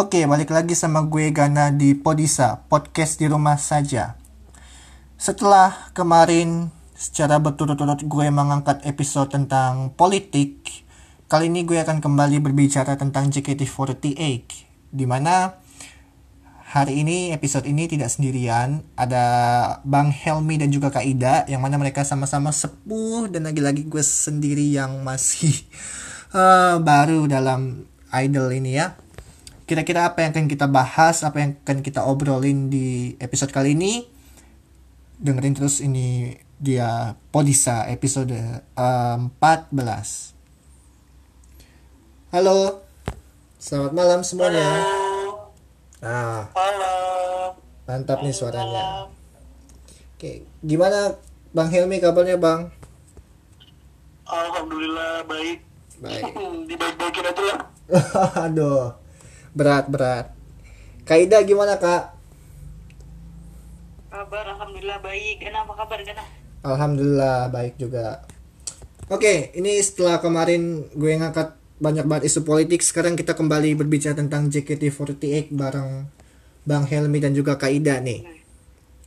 Oke, balik lagi sama gue Gana di Podisa, podcast di rumah saja. Setelah kemarin secara berturut-turut gue mengangkat episode tentang politik, kali ini gue akan kembali berbicara tentang JKT48, di mana hari ini episode ini tidak sendirian, ada Bang Helmi dan juga Kak Ida, yang mana mereka sama-sama sepuh dan lagi-lagi gue sendiri yang masih uh, baru dalam idol ini ya kira-kira apa yang akan kita bahas, apa yang akan kita obrolin di episode kali ini. Dengerin terus ini dia Podisa episode uh, 14. Halo. Selamat malam semuanya. Halo. Ah, Halo. mantap nih suaranya. Oke, gimana Bang Helmi kabarnya, Bang? Alhamdulillah baik. Baik. Dibaik-baikin aja lah. Aduh. Berat, berat. Kak Ida gimana, Kak? Kabar alhamdulillah baik. Gana apa kabar Gana? Alhamdulillah baik juga. Oke, ini setelah kemarin gue ngangkat banyak banget isu politik, sekarang kita kembali berbicara tentang JKT48 bareng Bang Helmi dan juga Kak Ida nih.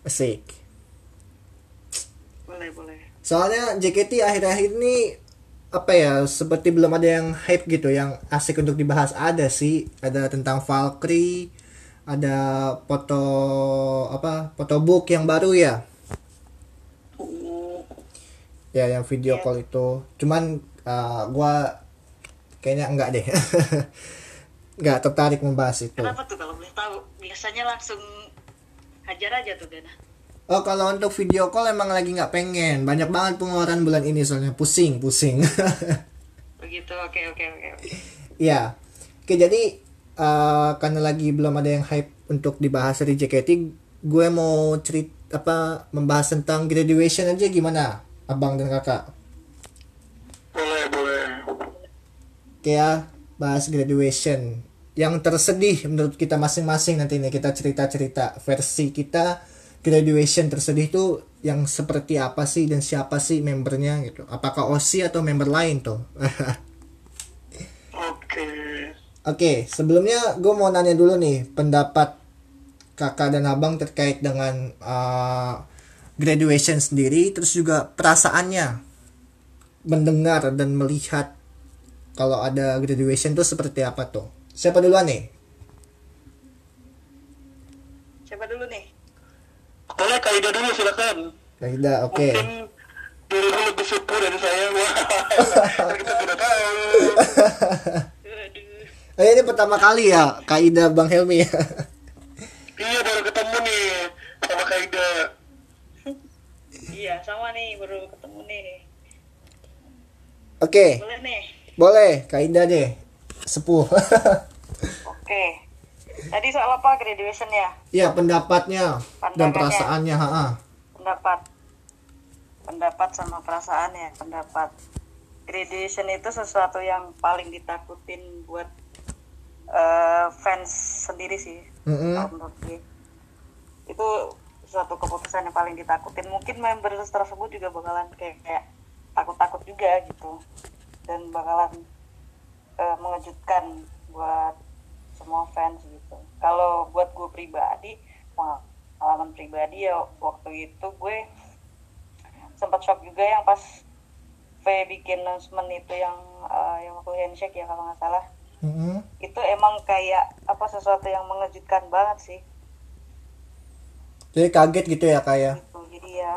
Asik. Boleh boleh. Soalnya JKT akhir-akhir ini apa ya, seperti belum ada yang hype gitu, yang asik untuk dibahas. Ada sih, ada tentang Valkyrie, ada foto apa, foto book yang baru ya. ya yang video call itu cuman uh, gua kayaknya enggak deh enggak tertarik membahas itu Kenapa tuh kalau boleh tahu? Biasanya langsung hajar aja tuh Gana. Oh kalau untuk video call emang lagi nggak pengen. Banyak banget pengeluaran bulan ini soalnya. Pusing pusing. Begitu. Oke oke oke. oke. ya oke jadi uh, karena lagi belum ada yang hype untuk dibahas dari JKT gue mau cerita apa membahas tentang graduation aja. Gimana abang dan kakak? Boleh, boleh. kayak bahas graduation. Yang tersedih menurut kita masing-masing nanti nih kita cerita-cerita versi kita graduation tersedih tuh yang seperti apa sih dan siapa sih membernya gitu apakah OSI atau member lain tuh Oke. oke sebelumnya gue mau nanya dulu nih pendapat kakak dan abang terkait dengan uh, graduation sendiri terus juga perasaannya mendengar dan melihat kalau ada graduation tuh seperti apa tuh siapa duluan nih Siapa dulu nih? Boleh Kak Ida dulu silakan. Kaida oke Mungkin dirimu lebih sepuh dari saya. Wah. Kita sudah tahu. Aduh. Eh, ini pertama kali ya Kaida Bang Helmi Iya baru ketemu nih sama Kak Ida. Iya sama nih baru ketemu nih. oke Boleh nih. boleh Kaida deh sepuh Oke. Tadi soal apa graduation ya? ya pendapatnya dan perasaannya ha Pendapat. Pendapat sama perasaan ya pendapat. Graduation itu sesuatu yang paling ditakutin buat eh, fans sendiri sih. Menurut gue itu suatu keputusan yang paling ditakutin mungkin member tersebut juga bakalan kayak, kayak takut-takut juga gitu dan bakalan eh, mengejutkan buat semua fans gitu. Kalau buat gue pribadi pengalaman pribadi ya waktu itu gue sempat shock juga yang pas V bikin announcement itu yang eh, yang waktu handshake ya kalau nggak salah. Mm-mm. itu emang kayak apa sesuatu yang mengejutkan banget sih. Jadi kaget gitu ya kayak gitu jadi ya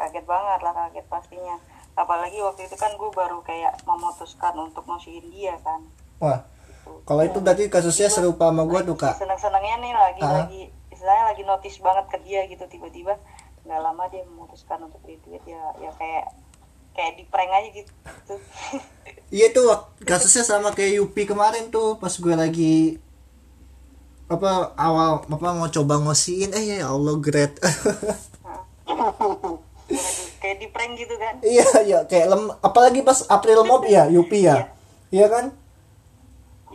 kaget banget lah kaget pastinya. Apalagi waktu itu kan gue baru kayak memutuskan untuk ngasihin dia kan. Wah kalau itu berarti kasusnya serupa sama gue tuh kak. seneng senengnya nih lagi Ah. lagi istilahnya lagi notice banget ke dia gitu tiba-tiba nggak lama dia memutuskan untuk retweet ya ya kayak kayak di prank aja gitu. Iya tuh kasusnya sama kayak Yupi kemarin tuh pas gue lagi apa awal apa mau coba ngosiin eh ya Allah great kayak di prank gitu kan? Iya iya kayak lem apalagi pas April Mop ya Yupi ya? Iya kan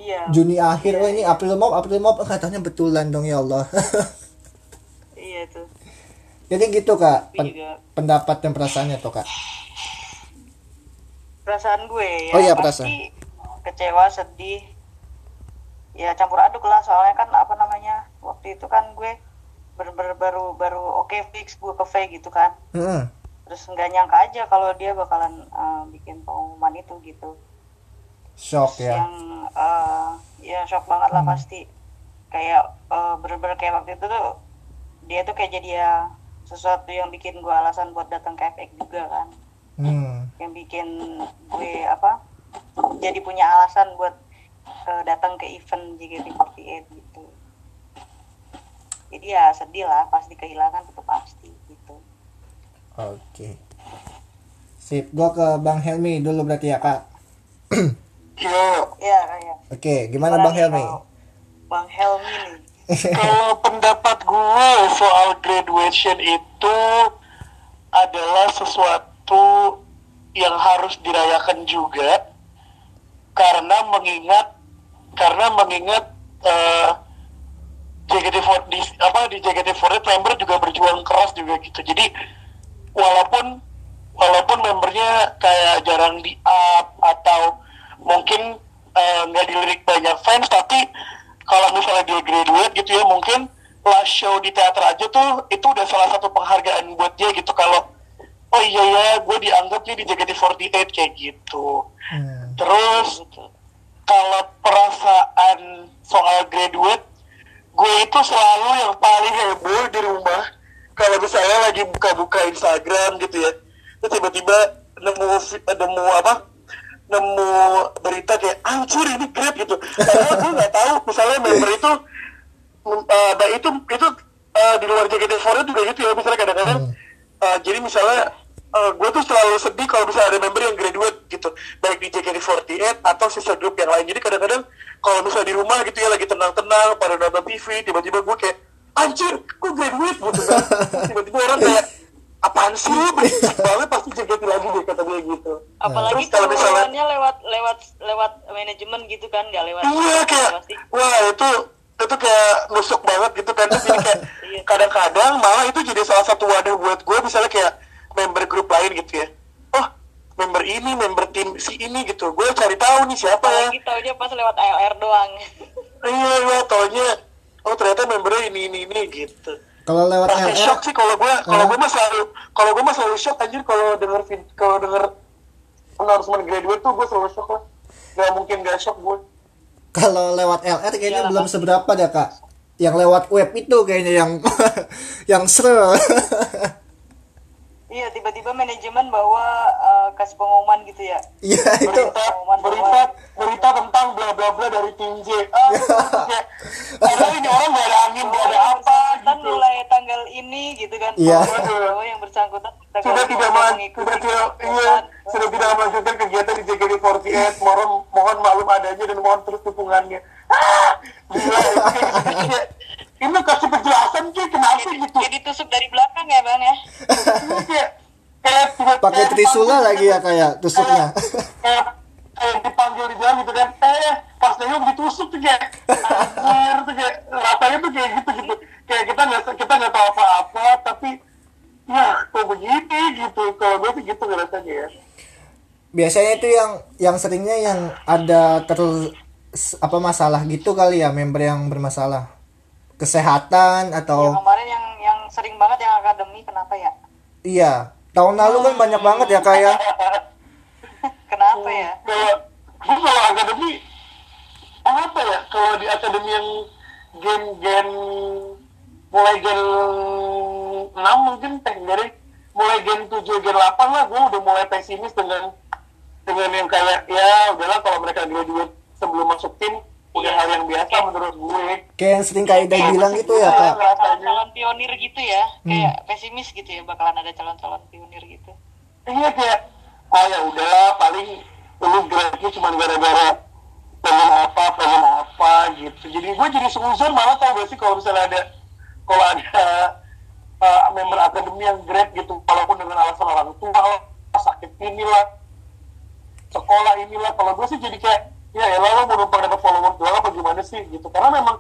iya. Juni akhir oh ini April Mop April Mop katanya betulan dong ya Allah. Iya tuh. Jadi gitu kak pen- juga pendapat dan perasaannya tuh kak. Perasaan gue ya Oh iya, pasti perasaan. kecewa sedih. Ya campur aduk lah soalnya kan apa namanya waktu itu kan gue bener-bener baru baru oke fix gue ke V gitu kan. Mm-mm. terus nggak nyangka aja kalau dia bakalan eh, bikin pengumuman itu gitu. Shock ya. yang eh, ya shock banget lah pasti. Kayak eh, bener-bener kayak waktu itu tuh dia tuh kayak jadi ya sesuatu yang bikin gue alasan buat datang ke FX juga kan. Hmm. yang bikin gue apa jadi punya alasan buat eh, datang ke event JKT48 gitu. Jadi ya sedih lah pasti kehilangan itu pasti gitu. Oke. Sip gua ke bang Helmi dulu berarti ya kak Yo, ya kayak oke gimana bang Helmi? Bang Helmi nih. Kalau pendapat gue soal graduation itu adalah sesuatu yang harus dirayakan juga karena mengingat karena mengingat eh, JKT48 di apa di JKT48 member juga berjuang keras juga gitu. Jadi walaupun walaupun membernya kayak jarang di up atau mungkin eh, nggak dilirik banyak fans tapi kalau misalnya dia graduate gitu ya mungkin last show di teater aja tuh itu udah salah satu penghargaan buat dia gitu. Kalau oh iya ya gue dianggap nih di JKT48 kayak gitu. Hmm. terus kalau perasaan soal graduate gue itu selalu yang paling heboh di rumah. Kalau misalnya lagi buka-buka Instagram gitu ya terus tiba-tiba nemu nemu apa nemu berita kayak hancur ini grab gitu. Padahal gue nggak tahu misalnya member itu nah itu itu eh, di luar JKT48 juga gitu ya misalnya kadang-kadang eh, jadi misalnya eh, gue tuh selalu sedih kalau misalnya ada member yang graduate gitu. Baik di JKT48 atau sister group yang lain. Jadi kadang-kadang kalau misalnya di rumah gitu ya lagi tenang-tenang pada nonton TV tiba-tiba gue kayak anjir gue graduate gitu kan. Tiba-tiba orang kayak apaan sih? Berisik banget pasti JKT lagi deh kata gue gitu. Apalagi Terus kalau misalnya- lewat lewat lewat manajemen gitu kan nggak lewat iya kayak pasti wah itu itu kayak nusuk banget gitu kan. Terus jadi kayak Iya. kadang-kadang malah itu jadi salah satu wadah buat gue misalnya kayak member grup lain gitu ya. Oh member ini member tim si ini gitu. Gue cari tahu nih siapa ya. Apalagi taunya pas lewat ALR doang. Iya iya taunya oh ternyata membernya ini ini ini gitu kalau lewat pasti LR shock sih kalau gue kalau gue mah selalu kalau gue mah selalu shock anjir kalau denger kalau denger announcement graduate tuh gue selalu shock lah. Gak mungkin gak shock gue kalau lewat LR kayaknya Iyalah, belum seberapa dah kak. Yang lewat web itu kayaknya yang yang seru iya tiba-tiba manajemen bawa eh, kasih pengumuman gitu ya. Iya itu. berita berita berita tentang bla bla bla dari tim J. Ah kayak padahal ini orang gak ada angin gak ada yang apa gitu. mulai tanggal ini gitu kan. Iya. bahwa yang bersangkutan sudah tidak mengikuti sudah tidak iya sudah tidak melanjutkan kegiatan di JKT48 mohon mohon maklum adanya dan mohon terus dukungannya. Ah! Gila gitu ini kasih penjelasan kayak kenapa Kayak- gitu? kayak ditusuk dari belakang ya bang ya? Tiba- pakai trisula lagi ya kayak tusuknya. Kayak kayak dipanggil di jalan gitu kan eh pas nengok ditusuk tuh kayak anjir tuh kayak rasanya tuh kayak gitu gitu. Kayak kita nggak kita nggak tahu apa-apa tapi ya kok begini? gitu. Kalau gue sih gitu rasanya ya. Biasanya itu yang yang seringnya yang ada ter apa masalah gitu kali ya member yang bermasalah kesehatan ya, atau kemarin yang yang sering banget yang akademi kenapa ya? Iya tahun lalu kan banyak banget ya kayak kenapa ya? Kayak gue kalau akademi apa ya? Kalau di akademi yang gen-gen mulai gen 6 mungkin teh dari mulai gen 7 gen 8 lah gue udah mulai pesimis dengan dengan yang kayak ya udahlah kalau mereka graduate sebelum masuk tim udah hal yang biasa menurut gue. Kayak yang sering kak Ida bilang gitu ya kak. calon-calon pionir gitu ya. Kayak pesimis gitu ya bakalan ada calon-calon pionir gitu. Iya kayak ah ya udahlah paling lu grade cuma gara-gara pengen apa pengen apa gitu. Jadi gue jadi sungguh malah tau gak sih kalau misalnya ada kalau ada uh, member akademi yang grade gitu walaupun dengan alasan orang tua sakit inilah sekolah inilah kalau gue sih jadi kayak ya ya lo numpang dapat follower doang apa gimana sih gitu. Karena memang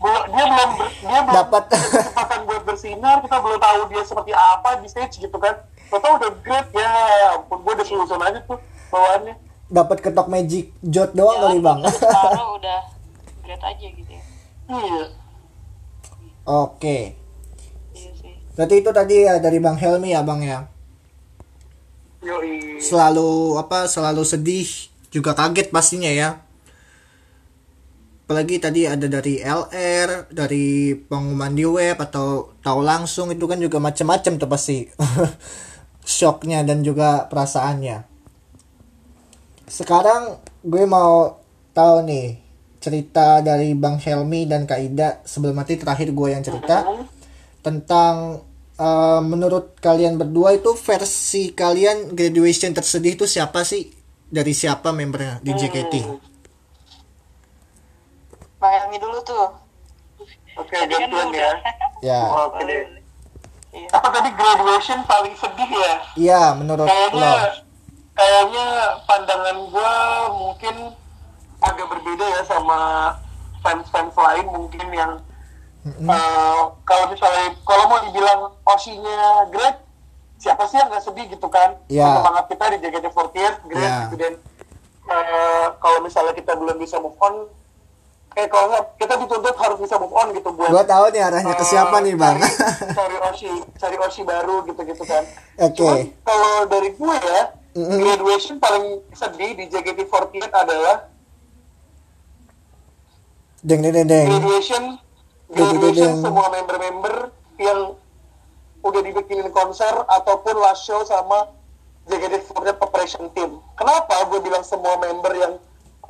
belum dia belum ber- dia belum Dapat. kesempatan buat bersinar kita belum tahu dia seperti apa di stage gitu kan. Kita udah great ya ampun gue udah solusi aja tuh bawaannya. Dapat ketok magic jot doang kali bang. Separuh udah grade aja gitu ya. Iya. Oke. iya sih. Berarti itu tadi ya dari Bang Helmi ya Bang ya. yoi. Selalu apa selalu sedih juga kaget pastinya ya. Apalagi tadi ada dari LR, dari pengumuman di web atau tahu langsung itu kan juga macam-macam tuh pasti. Shocknya dan juga perasaannya. Sekarang gue mau tahu nih cerita dari Bang Helmi dan Kak Ida sebelum mati terakhir gue yang cerita tentang eh, menurut kalian berdua itu versi kalian graduation tersedih itu siapa sih dari siapa membernya di JKT Bang Helmi dulu tuh. Oke tadi kan ya udah. ya. Oke. Deh iya. Apa tadi graduation paling sedih ya? Iya menurut kayaknya lo. kayaknya pandangan gue mungkin agak berbeda ya sama fans-fans lain mungkin yang eh, kalau misalnya kalau mau dibilang osinya great siapa sih yang nggak sedih gitu kan Ya. semangat kita di JKT48 great Ya. gitu dan eh, kalau misalnya kita belum bisa move on eh kalau nggak kita dituntut harus bisa move on gitu buat gua tahu nih arahnya ke siapa Eh, nih bang cari, cari oshi cari oshi baru gitu gitu kan Oke. Cuman kalau dari gue ya Mm-mm. graduation paling sedih di JKT48 adalah deng deng deng deng graduation Deng, deng, graduation deng. semua member-member yang udah dibikinin konser ataupun last show sama JKT48 operation team. Kenapa gue bilang semua member yang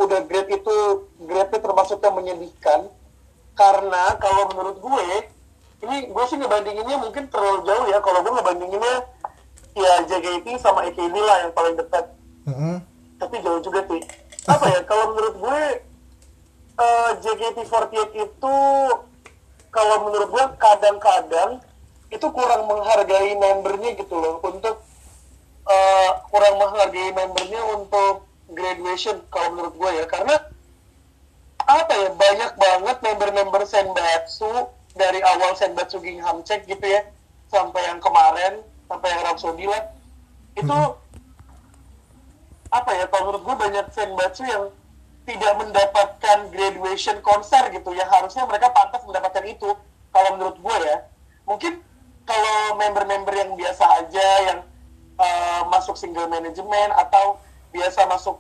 udah grade itu grade-nya termasuk yang menyedihkan? Karena kalau menurut gue ini gue sih ngebandinginnya mungkin terlalu jauh ya. Kalau gue ngebandinginnya ya JKT sama AKB lah yang paling dekat. Mm-mm. tapi jauh juga sih. Apa ya kalau menurut gue eh, JKT48 itu kalau menurut gue kadang-kadang itu kurang menghargai membernya gitu loh untuk eh, kurang menghargai membernya untuk graduation kalau menurut gue ya. Karena apa ya banyak banget member-member Senbatsu dari awal Senbatsu Gingham Check gitu ya sampai yang kemarin sampai yang Rhapsody lah. Itu apa ya kalau menurut gue banyak Senbatsu yang tidak mendapatkan graduation konser gitu yang harusnya mereka pantas mendapatkan itu kalau menurut gue ya. Mungkin kalau member-member yang biasa aja yang uh, masuk single management atau biasa masuk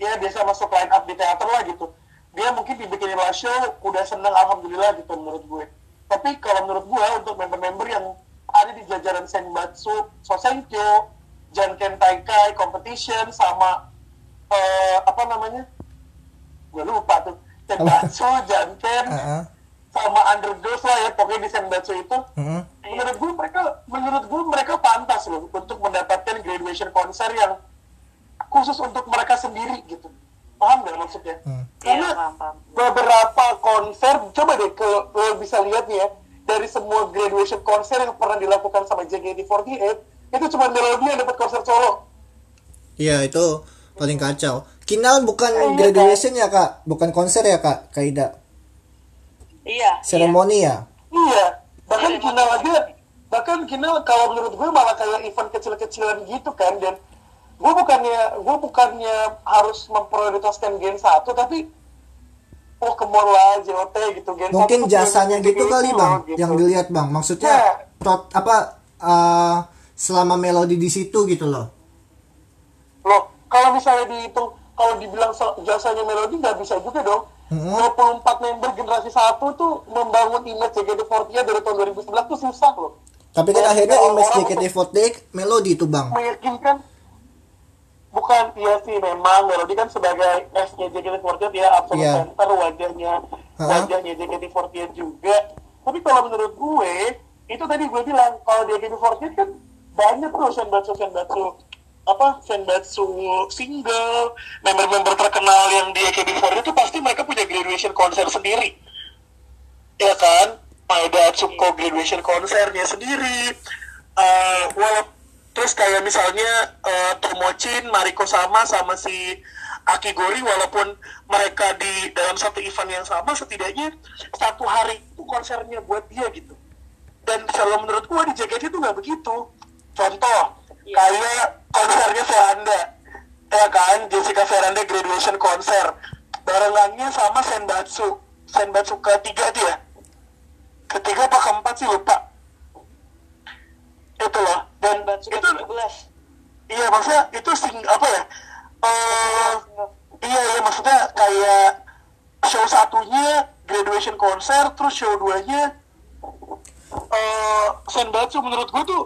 ya biasa masuk line up di teater lah gitu dia mungkin dibikinin live show udah seneng alhamdulillah gitu menurut gue tapi kalau menurut gue untuk member-member yang ada di jajaran Senbatsu, Sosenkyo, Janken Taikai, Competition, sama eh, apa namanya? Gue lupa tuh. Senbatsu, Janken, Uh-uh. Sama Underdogs lah ya pokoknya di Senbatsu itu. Mm-mm. Menurut gue mereka, menurut gue mereka pantas loh untuk mendapatkan graduation konser yang khusus untuk mereka sendiri gitu. Paham gak maksudnya? Hmm. Karena Iya, paham, paham. beberapa konser coba deh ke lo bisa lihat nih ya dari semua graduation konser yang pernah dilakukan sama JKT48 itu cuma Melody yang dapat konser solo iya itu paling kacau Kinal bukan Iya, graduation ya kak bukan konser ya kak Kak Ida iya seremoni ya iya bahkan Iya, Kinal emang. aja bahkan Kinal kalau menurut gue malah kayak event kecil-kecilan gitu kan dan gue bukannya gue bukannya harus memprioritaskan Gen 1 tapi oh ke mall lah JOT gitu Gen 1 mungkin jasanya gitu kali gitu bang gitu. yang dilihat bang maksudnya Ya. tot apa eh, selama melodi di situ gitu loh Loh, kalau misalnya dihitung, kalau dibilang jasanya Melody nggak bisa juga dong. Mm-mm. 24 member generasi satu tuh membangun image JKT48 dari tahun 2011 tuh susah loh. tapi kan Ya, akhirnya image orang JKT48 melodi itu bang Meyakinkan, bukan iya sih memang Melody kan sebagai S-nya JKT48 ya absolute Iya. center wajahnya wajahnya JKT48 juga. Tapi kalau menurut gue, itu tadi gue bilang kalau JKT48 kan banyak tuh senbatsu senbatsu apa senbatsu single member-member terkenal yang di AKB48 itu pasti mereka punya graduation konser sendiri. Ya kan? Ada Atsuko graduation konsernya sendiri. Eh walau terus kayak misalnya eh, Tomochin, Mariko sama sama si Akigori walaupun mereka di dalam satu event yang sama setidaknya satu hari itu konsernya buat dia gitu. Dan kalau menurut gua di JKT itu nggak begitu. Contoh Iya. kayak konsernya Veranda. Ya kan Jessica Veranda graduation konser. Barengannya sama Senbatsu. Senbatsu ketiga dia ketiga apa keempat sih? Lupa. Itu loh. Dan itu ke 13 iya maksudnya itu sing apa ya? Eh iya iya maksudnya kayak show satunya graduation konser terus show duanya eh Senbatsu. Menurut gue tuh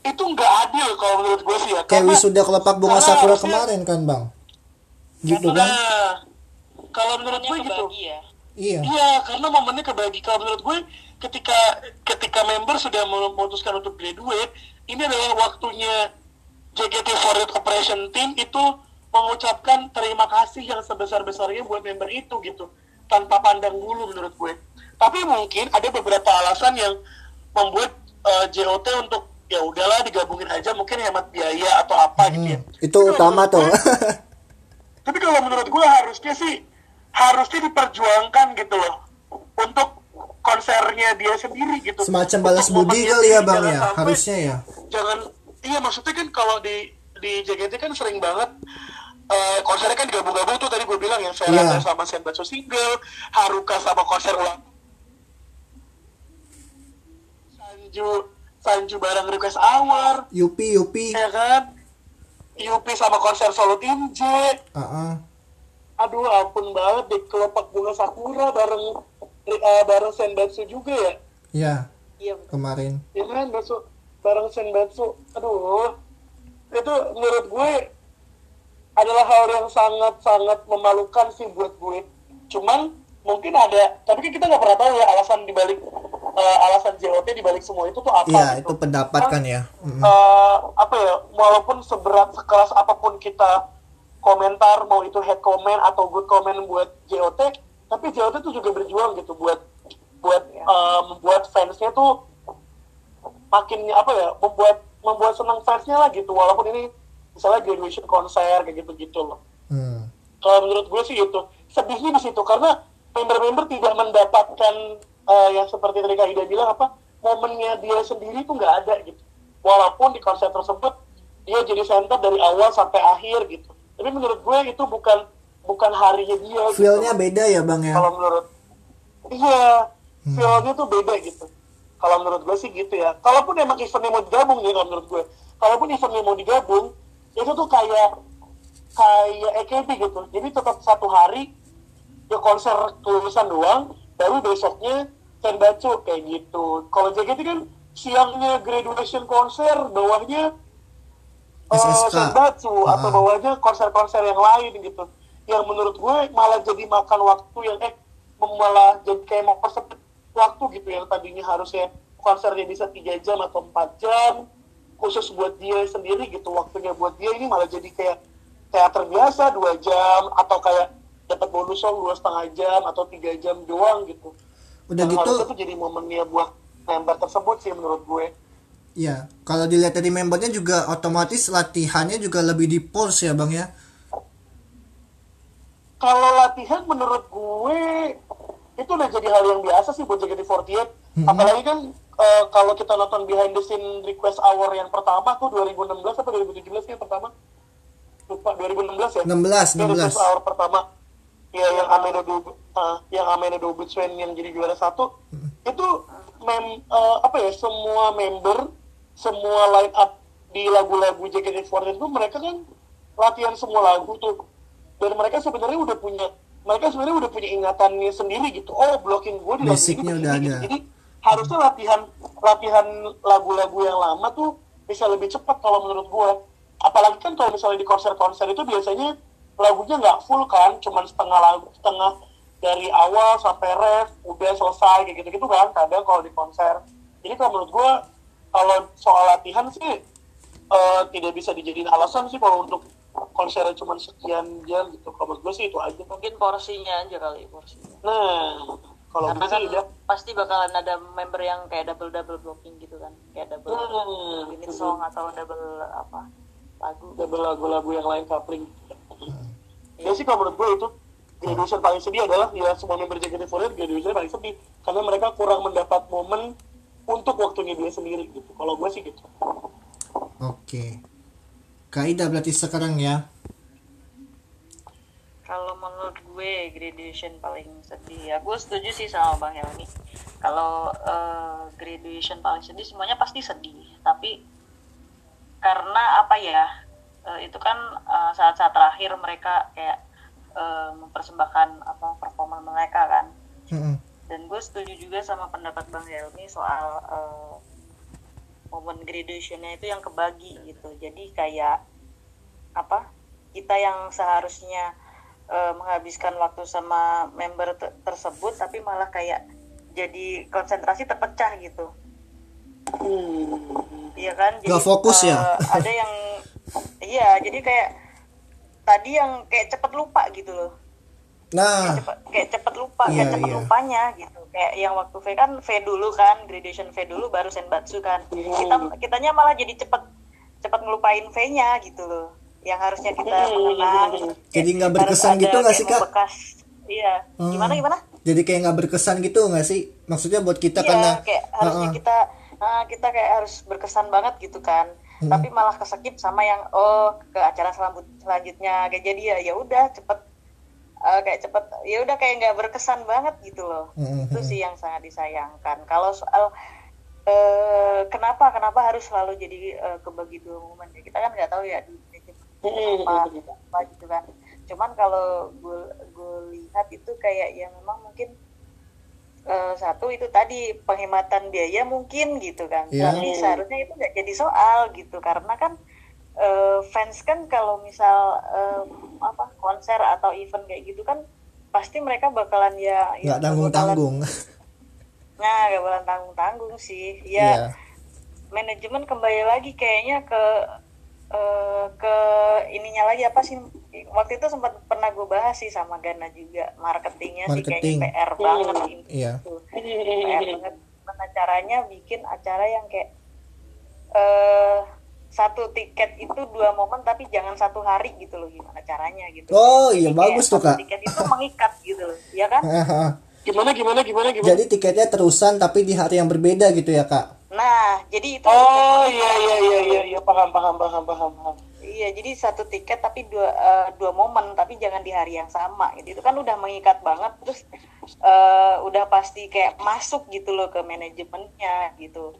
itu nggak adil kalau menurut gue sih ya. Kayak Karena- wisuda kelopak bunga karena sakura harusnya- kemarin kan bang? Gitu kan? kalau menurut gue gitu. ya iya. Iya, karena momennya kebagi. Kalau menurut gue, ketika ketika member sudah memutuskan untuk graduate, ini adalah waktunya JKT48 Operation Team itu mengucapkan terima kasih yang sebesar-besarnya buat member itu gitu, tanpa pandang bulu menurut gue. Tapi mungkin ada beberapa alasan yang membuat eh, JOT untuk ya udahlah digabungin aja, mungkin hemat biaya atau apa gitu ya. Hmm, itu utama tuh Tapi kalau menurut gue harusnya sih harusnya diperjuangkan gitu loh untuk konsernya dia sendiri gitu. semacam Untuk balas budi kali ya bang ya sampai- harusnya ya Jangan iya maksudnya kan kalau di di JKT kan sering banget eh, konsernya kan digabung-gabung tuh tadi gue bilang yang Iya. Veranda sama Senbatsu single, Haruka sama konser ulang Sanju Sanju bareng request hour. Yupi Yupi. Ya kan? Yupi sama konser solo tim J. Ah, ah. aduh ampun banget deh kelopak bunga sakura bareng eh, bareng senbatsu juga ya? Ya iya. Kemarin. Ya kan Batsu, bareng senbatsu. Aduh. Itu menurut gue adalah hal yang sangat sangat memalukan sih buat gue. Cuman mungkin ada tapi kan kita nggak pernah tahu ya alasan dibalik eh, alasan JOT dibalik semua itu tuh apa iya gitu. itu pendapat kan ya Mm-mm. eh, apa ya walaupun seberat sekeras apa pun kita komentar mau itu head comment atau good comment buat JOT tapi JOT tuh juga berjuang gitu buat buat eh, membuat fansnya tuh makin apa ya membuat membuat senang fansnya lah gitu walaupun ini misalnya graduation konser kayak gitu gitu loh Hmm. kalau menurut gue sih itu sedihnya di situ karena member-member tidak mendapatkan eh, yang seperti tadi Kak Ida bilang apa momennya dia sendiri tuh nggak ada gitu. Walaupun di konser tersebut dia jadi center dari awal sampai akhir gitu. Tapi menurut gue itu bukan bukan harinya dia gitu. feelnya beda ya bang ya? Kalau menurut iya feelnya tuh beda gitu. Kalau menurut gue sih gitu ya. Kalaupun emang eventnya mau digabung nih kalau menurut gue. Kalaupun eventnya mau digabung itu tuh kayak kayak EKB gitu. Jadi tetap satu hari ya konser tulisan doang baru besoknya senbatsu kayak gitu kalau JKT kan siangnya graduation konser bawahnya eh, SSK. senbatsu Ah. atau bawahnya konser-konser yang lain gitu yang menurut gue malah jadi makan waktu yang eh malah jadi kayak mau waktu gitu yang tadinya harusnya konsernya bisa tiga jam atau empat jam khusus buat dia sendiri gitu waktunya buat dia ini malah jadi kayak teater biasa dua jam atau kayak dapat bonus song dua setengah jam atau tiga jam doang gitu udah Dan gitu tuh jadi momennya buat member tersebut sih menurut gue. Ya kalau dilihat dari membernya juga otomatis latihannya juga lebih di pause ya bang ya? Kalau latihan menurut gue itu udah jadi hal yang biasa sih buat JKT48 apalagi kan eh, kalau kita nonton behind the scene request hour yang pertama tuh 2016 atau 2017 yang pertama? Lupa 2016 ya? 16 Yang 16 request hour pertama ya yang Ameno Do eh, yang Ameno Dobutsuen yang jadi juara satu itu mem eh, apa ya semua member semua line up di lagu-lagu JKT48 itu mereka kan latihan semua lagu tuh dan mereka sebenarnya udah punya mereka sebenarnya udah punya ingatannya sendiri gitu oh blocking gue di lagu ini udah gitu. ada. jadi harusnya latihan latihan lagu-lagu yang lama tuh bisa lebih cepat kalau menurut gue apalagi kan kalau misalnya di konser-konser itu biasanya lagunya nggak full kan cuman setengah lagu setengah dari awal sampai ref udah selesai kayak gitu-gitu kan kadang kalau di konser. Jadi kalau menurut gue kalau soal latihan sih eh, tidak bisa dijadiin alasan sih kalau untuk konsernya cuma sekian jam gitu. Kalau menurut gue sih itu aja. Mungkin porsinya aja kali porsinya. Nah kalau karena gue kan sih udah pasti bakalan ada member yang kayak double double blocking gitu kan. Kayak double Hmm, unit song atau double apa lagu. Double lagu-lagu yang lain coupling ya sih kalau menurut gue itu graduation paling sedih adalah ya semua member JKT48 graduation paling sedih. Karena mereka kurang mendapat momen untuk waktunya dia sendiri gitu. Kalau gue sih gitu. Oke. Kak Ida berarti sekarang ya? Kalau menurut gue graduation paling sedih. Ya gue setuju sih sama bang Helmi. Kalau eh, graduation paling sedih semuanya pasti sedih. Tapi karena apa ya eh, itu kan eh, saat-saat terakhir mereka kayak eh, mempersembahkan apa performa mereka kan Mm-mm. dan gue setuju juga sama pendapat bang Helmi soal eh, momen graduationnya itu yang kebagi gitu jadi kayak apa kita yang seharusnya eh, menghabiskan waktu sama member te- tersebut tapi malah kayak jadi konsentrasi terpecah gitu Hmm. iya kan jadi Nggak fokus ya? eh, ada yang iya jadi kayak tadi yang kayak cepet lupa gitu loh Nah, cepet, kayak cepet lupa Iya, kayak cepet iya. lupanya gitu kayak yang waktu V kan V dulu kan graduation V dulu baru senbatsu kan kita kitanya malah jadi cepet cepet ngelupain V-nya gitu loh yang harusnya kita mengenang Jadi nggak berkesan gitu nggak kayak sih, Kak? membekas. iya Hmm. gimana gimana jadi kayak nggak berkesan gitu nggak sih? Maksudnya buat kita iya karena kayak harusnya Heeh. kita ah, kita kayak harus berkesan banget gitu kan Hmm. tapi malah kesekip sama yang oh ke acara selanjut selanjutnya kayak jadi ya ya udah cepet eh, kayak cepet ya udah kayak nggak berkesan banget gitu loh. Hmm, itu sih yang sangat disayangkan. Kalau soal eh, kenapa kenapa harus selalu jadi eh, kebagi dua momen ya? Kita kan nggak tahu ya di manajemen apa, apa gitu kan. Cuman kalau gue gue lihat itu kayak ya memang mungkin eh, satu itu tadi penghematan biaya mungkin gitu kan Iya. tapi seharusnya itu nggak jadi soal gitu karena kan eh, fans kan kalau misal eh, apa konser atau event kayak gitu kan pasti mereka bakalan ya ya nggak tanggung tanggung. nah gak bakalan tanggung tanggung sih ya Iya. manajemen kembali lagi kayaknya ke eh, ke ininya lagi apa sih waktu itu sempat pernah gue bahas sih sama Gana juga marketingnya sih Marketing. kayaknya PR banget ini Iya. tuh. PR banget gimana caranya bikin acara yang kayak eh satu tiket itu dua momen tapi jangan satu hari gitu loh gimana caranya gitu Oh iya Jadi bagus tuh kak. tiket itu mengikat gitu loh ya kan Gimana gimana gimana gimana? Jadi tiketnya terusan tapi di hari yang berbeda gitu ya kak. nah jadi itu Oh iya iya iya iya iya paham paham paham paham paham. Iya, jadi satu tiket tapi dua eh, dua momen, tapi jangan di hari yang sama. Gitu. Itu kan udah mengikat banget, terus eh, udah pasti kayak masuk gitu loh ke manajemennya gitu.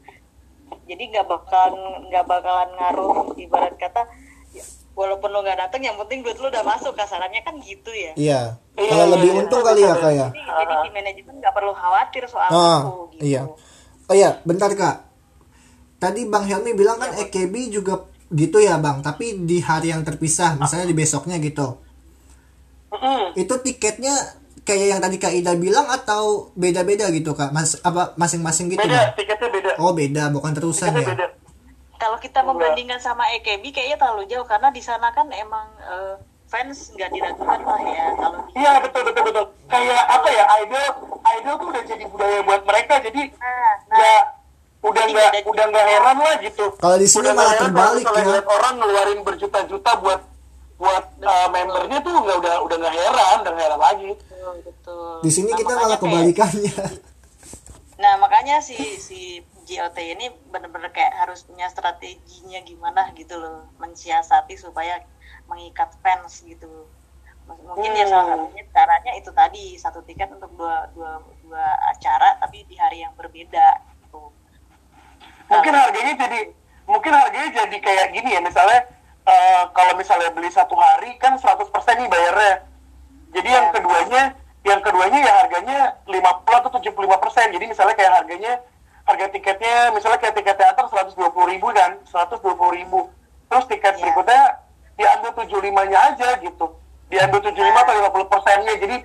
Jadi nggak bakalan nggak bakalan ngaruh ibarat kata ya, walaupun lo nggak datang, yang penting duit lo udah masuk kasarannya kan gitu ya. Iya. Iya, Kalau iya, lebih iya. untung kali ya kak ya. Jadi, jadi di manajemen nggak perlu khawatir soal Ah, itu gitu. iya. Oh iya, bentar kak. Tadi Bang Helmi bilang kan EKB juga gitu ya Bang, tapi di hari yang terpisah, misalnya di besoknya gitu. Mm-mm. Itu tiketnya kayak yang tadi Kak Ida bilang atau beda-beda gitu Kak? Mas apa masing-masing gitu Beda Bang? tiketnya beda. Oh beda, bukan terusan Tiketnya ya? beda. Kalau kita membandingkan sama EKB kayaknya terlalu jauh karena di sana kan emang eh, fans nggak diragukan lah ya kalau Iya betul betul betul. Kayak apa ya idol idol tuh udah jadi budaya buat mereka jadi Nah, nah. nggak udah nggak udah nggak heran lah gitu. Kalau di sini Udah malah nggak heran kalau terbalik misalnya ya. orang ngeluarin berjuta-juta buat buat uh, membernya tuh nggak udah udah nggak heran udah nggak heran lagi. betul, betul. Di sini Nah, kita malah kayak- kebalikannya. Nah makanya si si GOT ini bener-bener kayak harus punya strateginya gimana gitu loh mensiasati supaya mengikat fans gitu. Mungkin ya salah Hmm. satunya caranya itu tadi satu tiket untuk dua dua dua acara tapi di hari yang berbeda. Mungkin harganya jadi mungkin harganya jadi kayak gini ya misalnya uh, kalau misalnya beli satu hari kan 100% nih bayarnya. Jadi yang Iya. keduanya yang keduanya ya harganya 50 atau 75%. Jadi misalnya kayak harganya harga tiketnya misalnya kayak tiket teater 120 ribu kan 120 ribu terus tiket Iya. berikutnya diambil 75 nya aja gitu diambil 75 atau 50 persennya jadi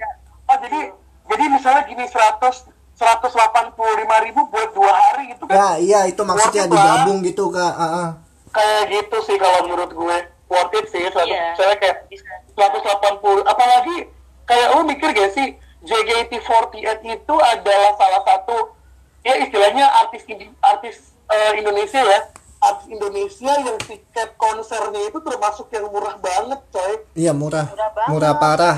oh jadi jadi misalnya gini 100 185 ribu buat dua hari gitu kan Ya iya itu maksudnya Worth it lah. digabung gitu Kak. Ah, ah. kayak gitu sih kalau menurut gue worth it sih 100 Iya. misalnya kayak Bisa. 180 apalagi kayak lu mikir gak sih JKT48 itu adalah salah satu ya istilahnya artis artis eh, Indonesia ya artis Indonesia yang tiket konsernya itu termasuk yang murah banget coy Iya murah, Murah banget. murah parah.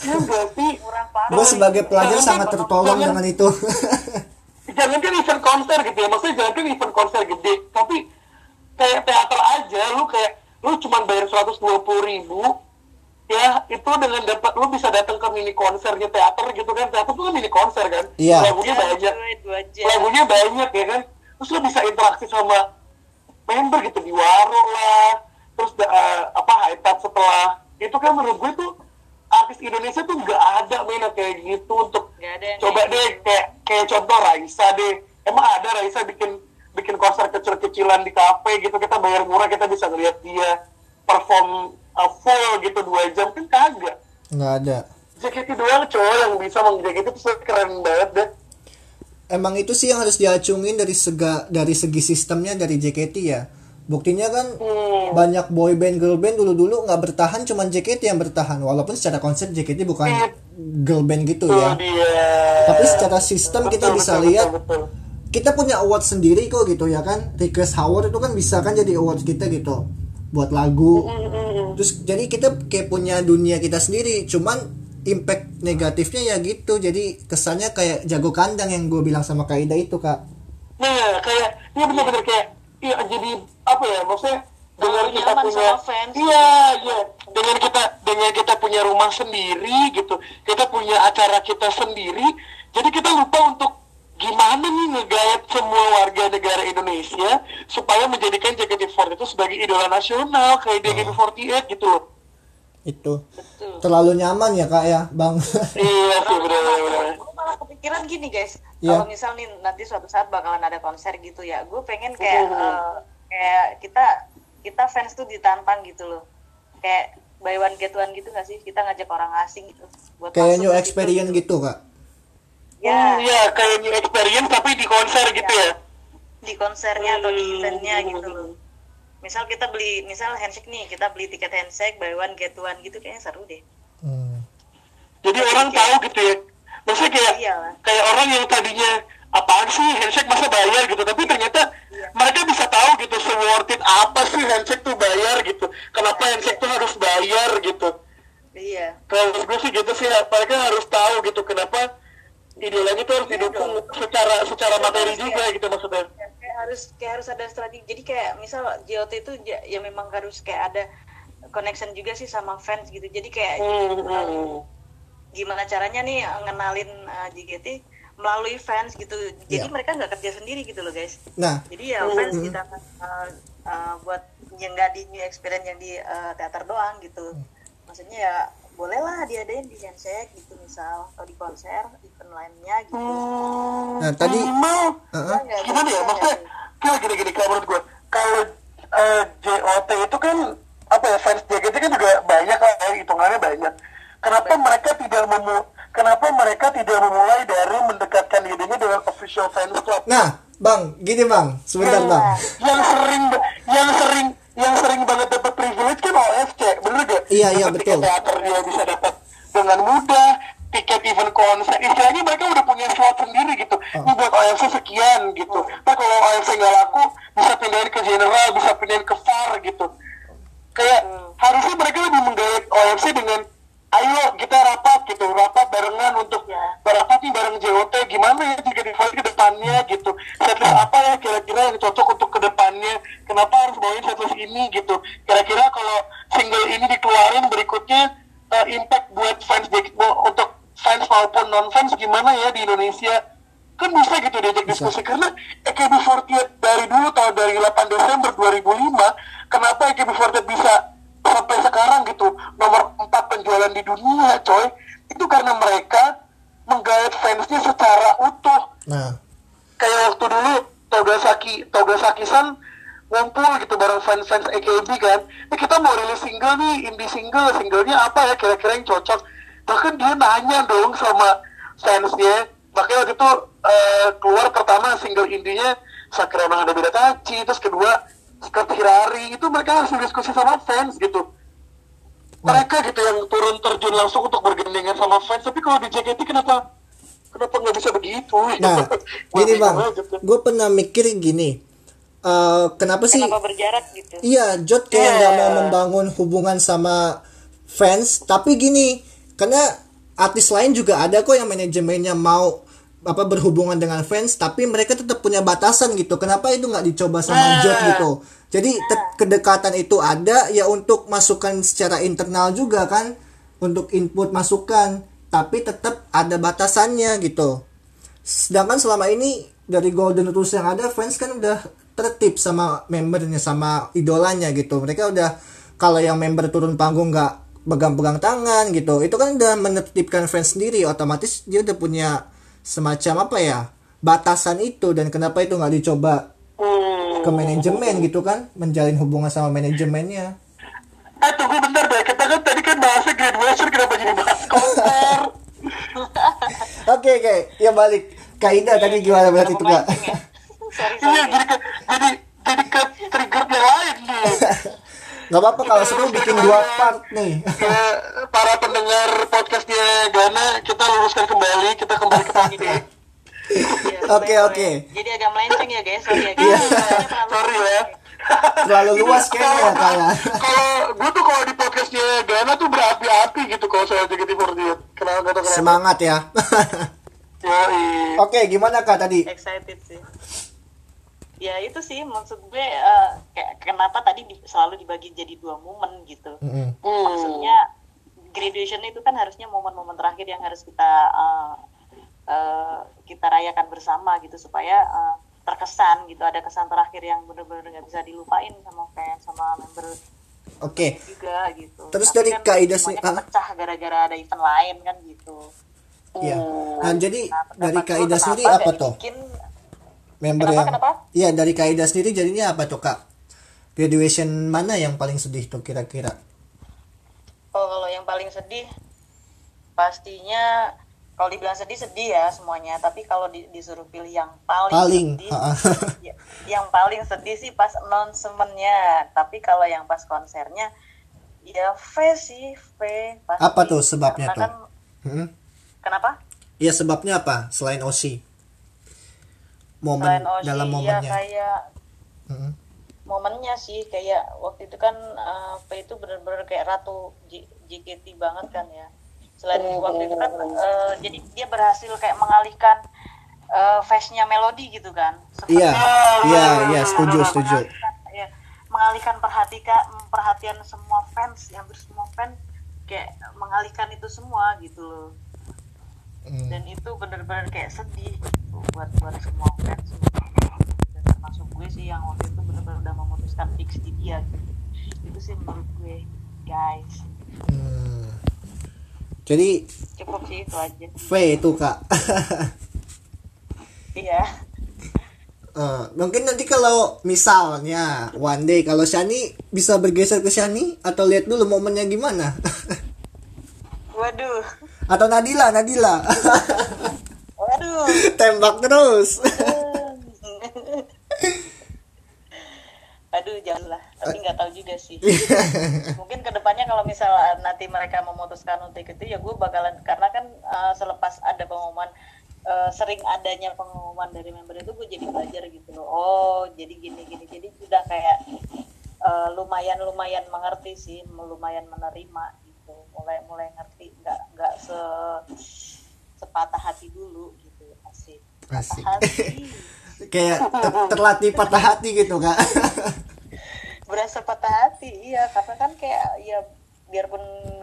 ya gak sih Murah parah. Gue sebagai pelajar Jangan- sangat tertolong jangan- dengan itu. jangan kan event konser gitu ya. Maksudnya jangan kan event konser gede. Tapi kayak teater aja lu kayak lu cuma bayar 120 ribu ya itu dengan dapat lu bisa datang ke mini konsernya teater gitu kan. Teater tuh kan mini konser kan. Iya. lagunya Jam, banyak. dua lagunya banyak ya kan terus lu bisa interaksi sama member gitu di warung lah terus eh, apa high top setelah itu kan menurut gue tuh artis Indonesia tuh nggak ada main yang kayak gitu untuk Nggak ada yang coba kayak deh gitu. kayak kayak contoh Raisa deh emang ada Raisa bikin bikin konser kecil-kecilan di kafe gitu kita bayar murah kita bisa ngeliat dia perform uh, full gitu dua jam kan kagak. Nggak ada. JKT doang cowok yang bisa mengjkt itu keren banget deh. Emang itu sih yang harus diacungin dari sega dari segi sistemnya dari JKT ya. Buktinya kan Hmm. banyak boy band girl band dulu dulu nggak bertahan cuman JKT yang bertahan. Walaupun secara konsep JKT bukan girl band gitu ya. tapi secara sistem kita Betul, bisa betul, lihat betul, betul. Kita punya award sendiri kok gitu ya kan? Request award itu kan bisa kan jadi award kita gitu buat lagu. Terus jadi kita kayak punya dunia kita sendiri cuman impact negatifnya ya gitu. Jadi kesannya kayak jago kandang yang gue bilang sama Kaida itu kak. Nah, kayak iya benar-benar kayak iya jadi apa ya maksudnya dengan Terlalu kita punya fans. iya iya. Dengan kita dengan kita punya rumah sendiri gitu. Kita punya acara kita sendiri jadi kita lupa untuk gimana nih ngegayat semua warga negara Indonesia supaya menjadikan JKT48 itu sebagai idola nasional kayak JKT48 gitu loh. Itu. Betul. Terlalu nyaman ya kak ya bang? Iya sih gue malah kepikiran gini guys. Iya. kalau misal nih nanti suatu saat bakalan ada konser gitu ya gue pengen kayak eh, kayak kita kita fans tuh ditantang gitu loh. Kayak buy one get one gitu gak sih? Kita ngajak orang asing gitu buat kayak new experience situ, gitu kak ya. Iya kayak new experience tapi di konser gitu ya? Di konsernya atau di Hmm. eventnya gitu loh. Misal kita beli misal handshake nih kita beli tiket handshake buy one get one gitu kayaknya seru deh. Hmm. jadi orang tahu gitu ya? Maksudnya kayak Iyalah. kayak orang yang tadinya apaan sih handshake masa bayar? gitu. Tapi ternyata mereka bisa tahu gitu se worth it apa sih handshake tuh bayar? gitu. Kenapa handshake tuh harus bayar? gitu. Iya. Kalau gue sih gitu sih mereka harus tahu gitu kenapa idolanya tuh harus didukung secara secara materi juga gitu maksudnya. Ya, kayak harus kayak harus ada strategi. Jadi kayak misal JOT itu ya, ya memang harus kayak ada connection juga sih sama fans gitu. Jadi kayak Hmm, hmm. gimana caranya nih ngenalin uh, JKT melalui fans gitu. Jadi Iya. mereka nggak kerja sendiri gitu loh guys. Nah. Jadi ya fans kita uh, uh, buat yang nggak di new experience yang di uh, teater doang gitu. Maksudnya ya bolehlah diadain di handshake gitu misal atau di konser event lainnya gitu. Nah tadi minimal. Heeh. Nggak, gimana ya? Maksudnya kayak gini gini kalau menurut gue kalau eh, JOT itu kan apa ya fans JKT kan juga banyak lah ya, hitungannya banyak. Kenapa mereka tidak memu kenapa mereka tidak memulai dari mendekatkan dirinya dengan official fans club? Nah bang gini bang. Sebentar bang. Yang sering yang sering yang sering banget dapat Iya, iya, betul. tiket teater dia bisa dapat dengan mudah tiket event konser istilahnya mereka udah punya slot sendiri gitu Oh. ini buat OFC sekian gitu nah kalau OFC nggak laku bisa pindahin ke general bisa pindahin ke VAR gitu kayak harusnya mereka lebih menggait OFC dengan ayo kita rapat gitu. Rapat barengan untuk Ya. berapat nih bareng JOT gimana ya jika di ke depannya gitu? Setlist apa ya kira-kira yang cocok untuk ke depannya? Kenapa harus bawain setlist ini? gitu. Kira-kira kalau single ini dikeluarin berikutnya eh, impact buat fans untuk fans maupun non fans gimana ya di Indonesia? Kan bisa gitu diajak diskusi. Karena AKB48 dari dulu tahun dari 8 Desember 2005 kenapa AKB48 bisa sampai sekarang gitu. Nomor 4 penjualan di dunia coy. Itu karena mereka menggait fansnya secara utuh. Nah. Kayak waktu dulu Togasaki Togasaki-san ngumpul gitu bareng fans-fans AKB kan. Eh kita mau rilis single nih indie single. Singlenya apa ya? Kira-kira yang cocok. Bahkan dia nanya dong sama fansnya. Makanya waktu itu eh, keluar pertama single indinya Sakura no Hana Beda Tachi terus kedua Skirt Hirari itu mereka harus diskusi sama fans gitu. Mereka gitu yang turun terjun langsung untuk bergandengan sama fans. Tapi kalau di JKT kenapa kenapa nggak bisa begitu? Nah gini bang. tuh. gue pernah mikir gini. Eh, kenapa sih kenapa berjarak gitu? Iya, Jod kayak Iya. nggak mau membangun hubungan sama fans, tapi gini, karena artis lain juga ada kok yang manajemennya mau apa berhubungan dengan fans, tapi mereka tetap punya batasan gitu. Kenapa itu nggak dicoba sama. Jod gitu? Jadi kedekatan itu ada ya untuk masukan secara internal juga kan, untuk input masukan, tapi tetap ada batasannya gitu. Sedangkan selama ini dari Golden Rules yang ada fans kan udah tertib sama membernya sama idolanya gitu. Mereka udah kalau yang member turun panggung nggak pegang-pegang tangan gitu, itu kan udah menertibkan fans sendiri. Otomatis dia udah punya semacam apa ya batasan itu dan kenapa itu nggak dicoba Hmm. ke manajemen gitu kan menjalin hubungan sama manajemennya Eh tunggu bentar deh, kita kan tadi kan bahasnya graduation kenapa jadi bahas konser? oke oke ya balik Kaida tadi gimana berarti itu kak ya. sorry Iya, sorry jadi ke, jadi jadi ke trigger yang lain nih. nggak apa-apa kalau seru bikin dua part nih Ya, para pendengar podcastnya Gana, kita luruskan kembali, kita kembali ke topik. Iya, Oke, boleh, oke. jadi agak melenceng ya guys sorry ya Iya. guys Sorry ya. terlalu luas kayaknya ya ya Kalau gue tuh kalau di podcastnya Gana tuh berapi-api gitu kalau soal JKT48. Kenapa semangat ya oke gimana kak tadi excited sih ya itu sih maksud gue eh, kayak kenapa tadi di- selalu dibagi jadi dua momen gitu. Mm-mm. Hmm. maksudnya graduation itu kan harusnya momen-momen terakhir yang harus kita eh, eh, kita rayakan bersama gitu supaya eh, terkesan gitu. Ada kesan terakhir yang bener-bener nggak bisa dilupain sama fans sama member oke. juga gitu. Terus Tapi dari kan Kak Ida sendiri- ah. pecah gara-gara ada event lain kan gitu. Ya nah jadi Nah, dari kak Ida sendiri apa tuh? dibikin member Kenapa, yang kenapa? iya dari kak Ida sendiri jadinya apa tuh kak graduation mana yang paling sedih tuh kira-kira Oh, kalau yang paling sedih pastinya kalau dibilang sedih sedih ya semuanya, tapi kalau di- disuruh pilih yang paling, Paling, sedih, ya, yang paling sedih sih pas announcement-nya. Tapi kalau yang pas konsernya ya V sih, V pasti. Apa tuh sebabnya Karena tuh? kan, Hmm? kenapa? Iya sebabnya apa selain OC? Momen Selain Oshi, dalam ya momennya. kayak Mm-mm. momennya sih kayak waktu itu kan V itu bener-bener kayak ratu J- JKT banget kan ya selain waktu itu kan eh, jadi dia berhasil kayak mengalihkan eh, face-nya melodi gitu kan Iya, iya, iya, setuju, setuju. mengalihkan, ya, mengalihkan perhatikan perhatian semua fans hampir semua fans kayak mengalihkan itu semua gitu loh Hmm. dan itu bener-bener kayak sedih gitu buat buat semua fans. Dan termasuk gue sih yang waktu itu bener-bener udah memutuskan fix di dia gitu. Itu sih menurut gue guys. Hmm. Jadi cukup sih itu aja V itu kak. iya. Eh, mungkin nanti kalau misalnya one day kalau Shani bisa bergeser ke Shani atau lihat dulu momennya gimana? Waduh atau Nadila Nadila. Waduh. Tembak terus. Aduh janganlah tapi nggak tahu juga sih. Mungkin ke depannya kalau misal nanti mereka memutuskan untuk itu ya gue bakalan karena kan eh, selepas ada pengumuman eh, sering adanya pengumuman dari member itu gue jadi belajar gitu loh. Oh jadi gini gini jadi udah kayak eh, lumayan lumayan mengerti sih lumayan menerima mulai mulai ngerti nggak nggak se sepatah hati dulu gitu asik Asik. hati kayak ter- terlatih patah hati gitu kak berasa patah hati iya karena kan kayak ya biarpun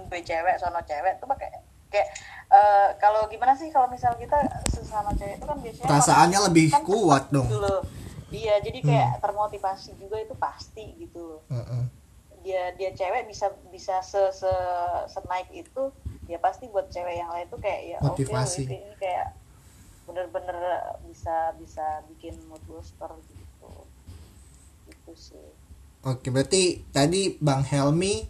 gue cewek sono cewek tuh pakai kayak eh, kalau gimana sih kalau misal kita sesama cewek itu kan biasanya Perasaannya kan lebih cepat kuat dong. gitu loh. iya jadi kayak termotivasi juga itu pasti gitu Heeh. Dia dia cewek bisa bisa se se senaik itu ya pasti buat cewek yang lain tuh kayak ya oke Motivasi. WP ini kayak bener-bener bisa bisa bikin mood booster gitu itu sih Oke, berarti tadi Bang Helmi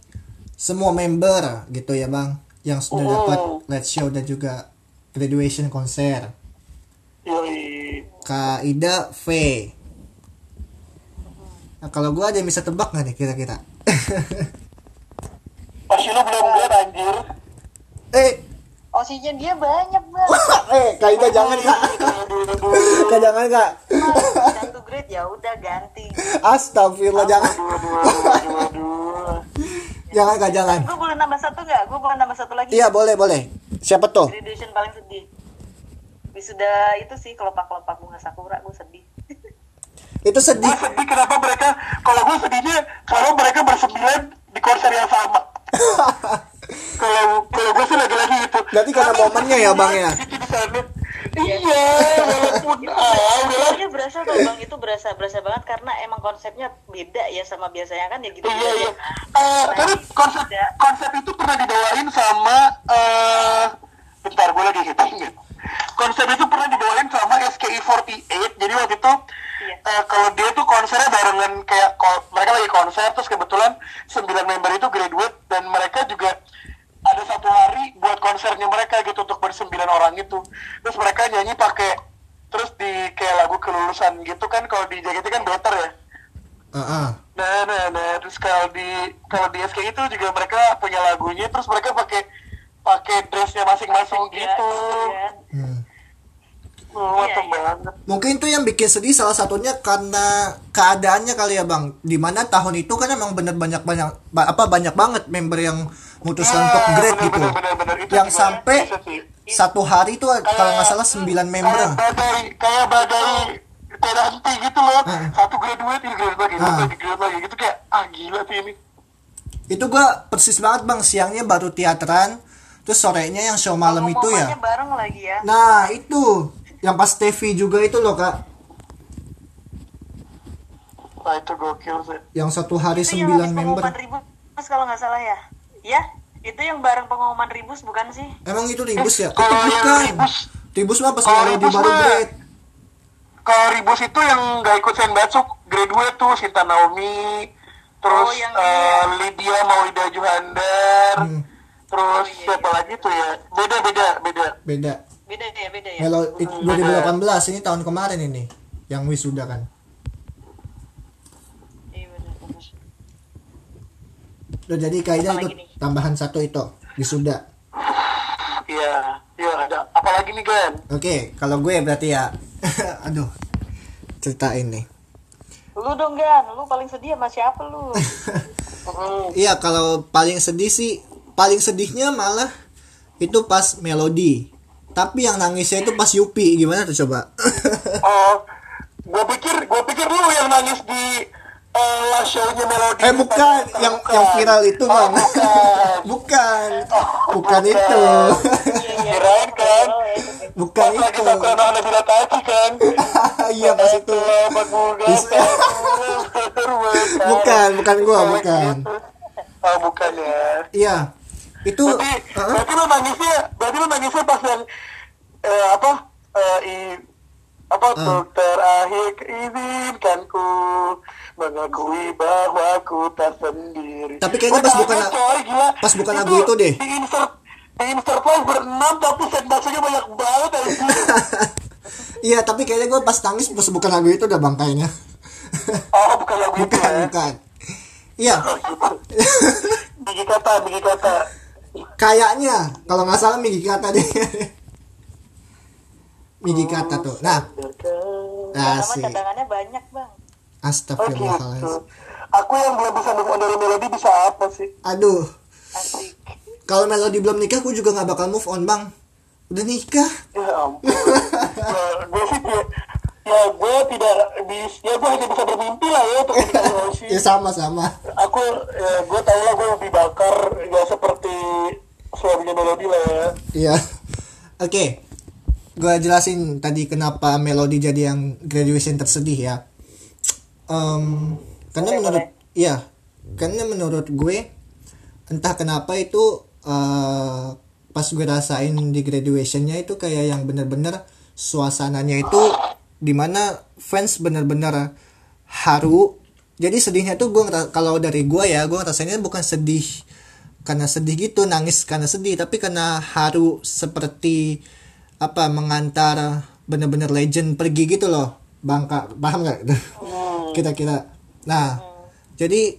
semua member gitu ya Bang yang sudah Oh. dapat let's show dan juga graduation konser. Yoi. Kak Ida V. Nah, kalau gua ada yang bisa tebak nggak nih kira-kira? Pasti lu belum lihat anjir. eh, Osinya dia banyak banget. eh Kak Ida jangan Kak. Kak jangan Kak. Satu grade ya udah ganti. Astagfirullah jangan. Jangan Kak jangan. Gue boleh nambah satu nggak? Gue boleh nambah satu lagi. Iya, boleh, boleh. Siapa tuh? Graduation paling sedih. Wisuda itu sih kelopak-kelopak bunga sakura gue sedih. Itu sedih gue sedih kenapa mereka kalau gue sedihnya kalau mereka bersembilan di konser yang sama kalau kalau gue sih lagi-lagi gitu Berarti karena Tapi momennya ya, Bang, ya? di situ di sana. iya walaupun ah udah lah Iya berasa tuh bang itu berasa berasa banget karena emang konsepnya beda ya sama biasanya kan ya gitu iya iya ya. Eh, tapi konsep Beda. konsep itu pernah dibawain sama eh bentar gue lagi hitting ya. konsep itu pernah dibawain sama SKI48 jadi waktu itu Iya. eh, kalau dia tuh konsernya barengan kayak mereka lagi konser terus kebetulan sembilan member itu graduate dan mereka juga ada satu hari buat konsernya mereka gitu untuk bersembilan orang itu terus mereka nyanyi pakai terus di kayak lagu kelulusan gitu kan kalau di JKT kan better ya Ah, ah. Nah, nah, nah, terus kalau di kalau di SK itu juga mereka punya lagunya, terus mereka pakai pakai dressnya masing-masing gitu. kan. Hmm. Hmm, Iya, iya. Mungkin tuh yang bikin sedih salah satunya karena keadaannya kali ya bang. Di mana tahun itu kan emang bener banyak banyak ba- apa banyak banget member yang mutuskan untuk Ah, grade bener, gitu. bener, bener, bener. Itu Yang sampai satu hari itu kalau nggak salah 9 member. Kayak badai, kayak badai teranti gitu loh. Ah. Satu graduate, ini graduate lagi, satu Ah. lagi graduate lagi gitu kayak ah gila sih ini. Itu gua persis banget bang siangnya baru teateran, terus sorenya yang show malam itu ya. Bareng lagi ya. Nah itu yang pas TV juga itu loh kak. Nah itu gokil sih. Yang satu hari Itu yang 9 habis member. pengumuman ribus kalau nggak salah ya. Ya, itu yang bareng pengumuman ribus bukan sih? Emang itu ribus ya? Itu Kalau yang bukan. ribus, Ribus mah pas Kalau ribus baru mah- grade. kalau Ribus itu yang gak ikut Senbatsu graduate tuh Sinta Naomi terus Oh, yang eh, ini Lydia Maulida Juhandar Hmm. terus Oh, iya, siapa lagi tuh ya beda beda beda Beda. Beda ya, beda ya. Melo itu 2018 ini tahun kemarin ini yang wisuda kan. Iya benar jadi Apalagi itu nih? tambahan satu itu wisuda. iya iya ada apalagi nih kan Oke, kalau gue berarti ya aduh. Ceritain nih. Lu dong Gan, lu paling sedih sama siapa lu? Hmm, Iya, kalau paling sedih sih paling sedihnya malah itu pas melodi. Tapi yang nangisnya itu pas Yupi. Gimana tuh coba? oh gue pikir gue pikir lu yang nangis di eh, last show-nya Melody eh bukan, yang yang viral itu, oh, Bang. bukan bukan. Oh, Bukan itu. Iya, Kirain kan? Itu. bukan pas lagi itu. Sakura no Hanabila Tachi kan Iya pas itu. Bukan, bukan gua, bukan. Oh, bukan ya. Iya. Itu Berarti, Heeh. berarti lu nangisnya, berarti lu nangisnya pas yang eh, apa? Eh, i, apa Ah. untuk terakhir izinkanku mengakui bahwa ku tak sendiri. Tapi kayaknya pas bukan- coy, gila. pas bukan lagu itu deh. Di insert di insert live berenam tapi sentasenya banyak banget anjing. Iya, tapi kayaknya gue pas nangis pas bukan lagu itu udah bang kayaknya. Oh, bukan lagu itu bukan, ya. bukan. Iya, Bigi kata, bigi kata. Kayaknya kalau nggak salah Migi kata deh. Migi kata tuh. Nah, Nama asik. cadangannya banyak bang. Oh. Astagfirullahaladzim. Aku yang belum bisa move on dari melodi bisa apa sih? Aduh, Asik. kalau Melody belum nikah, gue juga nggak bakal move on bang. Udah nikah. Ya ampun. ya, gue sih ya, ya gue tidak bis, ya gue hanya bisa bermimpi lah ya untuk Oshi. Ya sama-sama. Aku ya, gue tau lah gue lebih bakar ya seperti suaminya melodi lah ya. Iya. Oke. Gue jelasin tadi kenapa Melody jadi yang graduation tersedih ya. Em, karena menurut iya, karena menurut gue entah kenapa itu eh, pas gue rasain di graduationnya itu kayak yang bener-bener suasananya itu di mana fans bener-bener haru. Jadi sedihnya tuh gue kalau dari gue ya gue ngerasainnya bukan sedih karena sedih gitu nangis karena sedih tapi karena haru seperti apa mengantar bener-bener legend pergi gitu loh. Bangka paham nggak? Kita kira nah jadi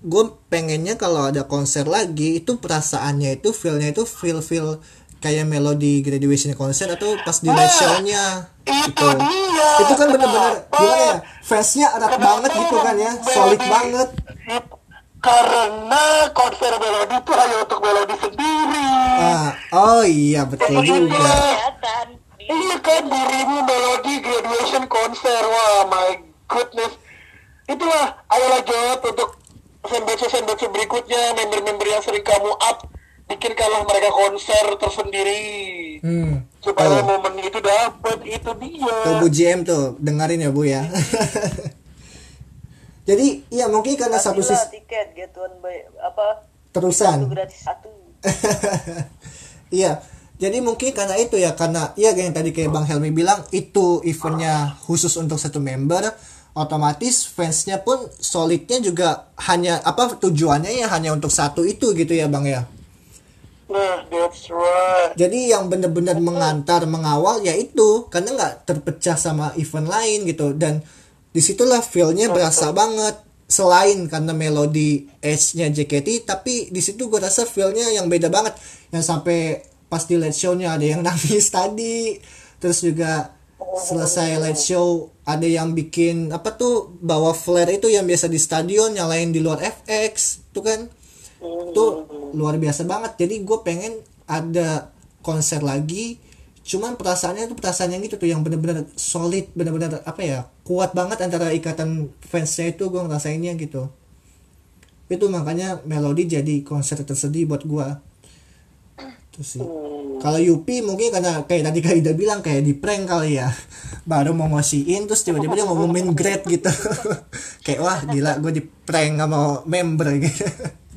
gue pengennya kalau ada konser lagi itu perasaannya itu feelnya itu feel feel kayak melodi graduation konser atau pas di live show-nya Itu gitu dia. itu kan bener-bener Kenapa? gimana ya fansnya erat banget gitu kan ya solid banget Karena konser melodi itu hanya untuk melodi sendiri. ah oh iya betul juga Kelihatan. Di- Iya kan dirimu melodi graduation konser wah my goodness itulah ayolah jawab untuk fanbase berikutnya member-member yang sering kamu up bikinkanlah mereka konser tersendiri Hmm. supaya Tuh. momen itu dapat itu dia Tuh Bu GM tuh dengerin ya Bu ya. Jadi iya mungkin karena satu sisi tiket one by apa satu terusan. gratis satu iya. Jadi mungkin karena itu ya karena iya kayak yang tadi kayak Bang Helmi bilang itu eventnya khusus untuk satu member otomatis fansnya pun solidnya juga hanya apa tujuannya ya hanya untuk satu itu gitu ya Bang ya. Nah that's right. Jadi yang benar-benar mengantar mengawal ya itu. Karena nggak terpecah sama event lain gitu. Dan di situlah feel-nya berasa banget. Selain karena melodi edge-nya JKT tapi di situ gue rasa feel-nya yang beda banget. Yang sampai pas di live show-nya ada yang nangis tadi. Terus juga selesai live show ada yang bikin apa tuh bawa flare itu yang biasa di stadion nyalain di luar FX tuh kan itu luar biasa banget. Jadi gue pengen ada konser lagi. Cuman perasaannya tuh perasaan yang gitu tuh yang bener-bener solid bener-bener apa ya kuat banget antara ikatan fansnya itu gue ngerasainnya gitu. Itu makanya melodi jadi konser tersedih buat gue itu sih. Kalau Yupi mungkin karena kayak tadi Kak Ida bilang kayak di prank kali ya. Baru mau ngosiin terus tiba-tiba dia ngomongin grade gitu. Kayak wah gila gue di prank sama member gitu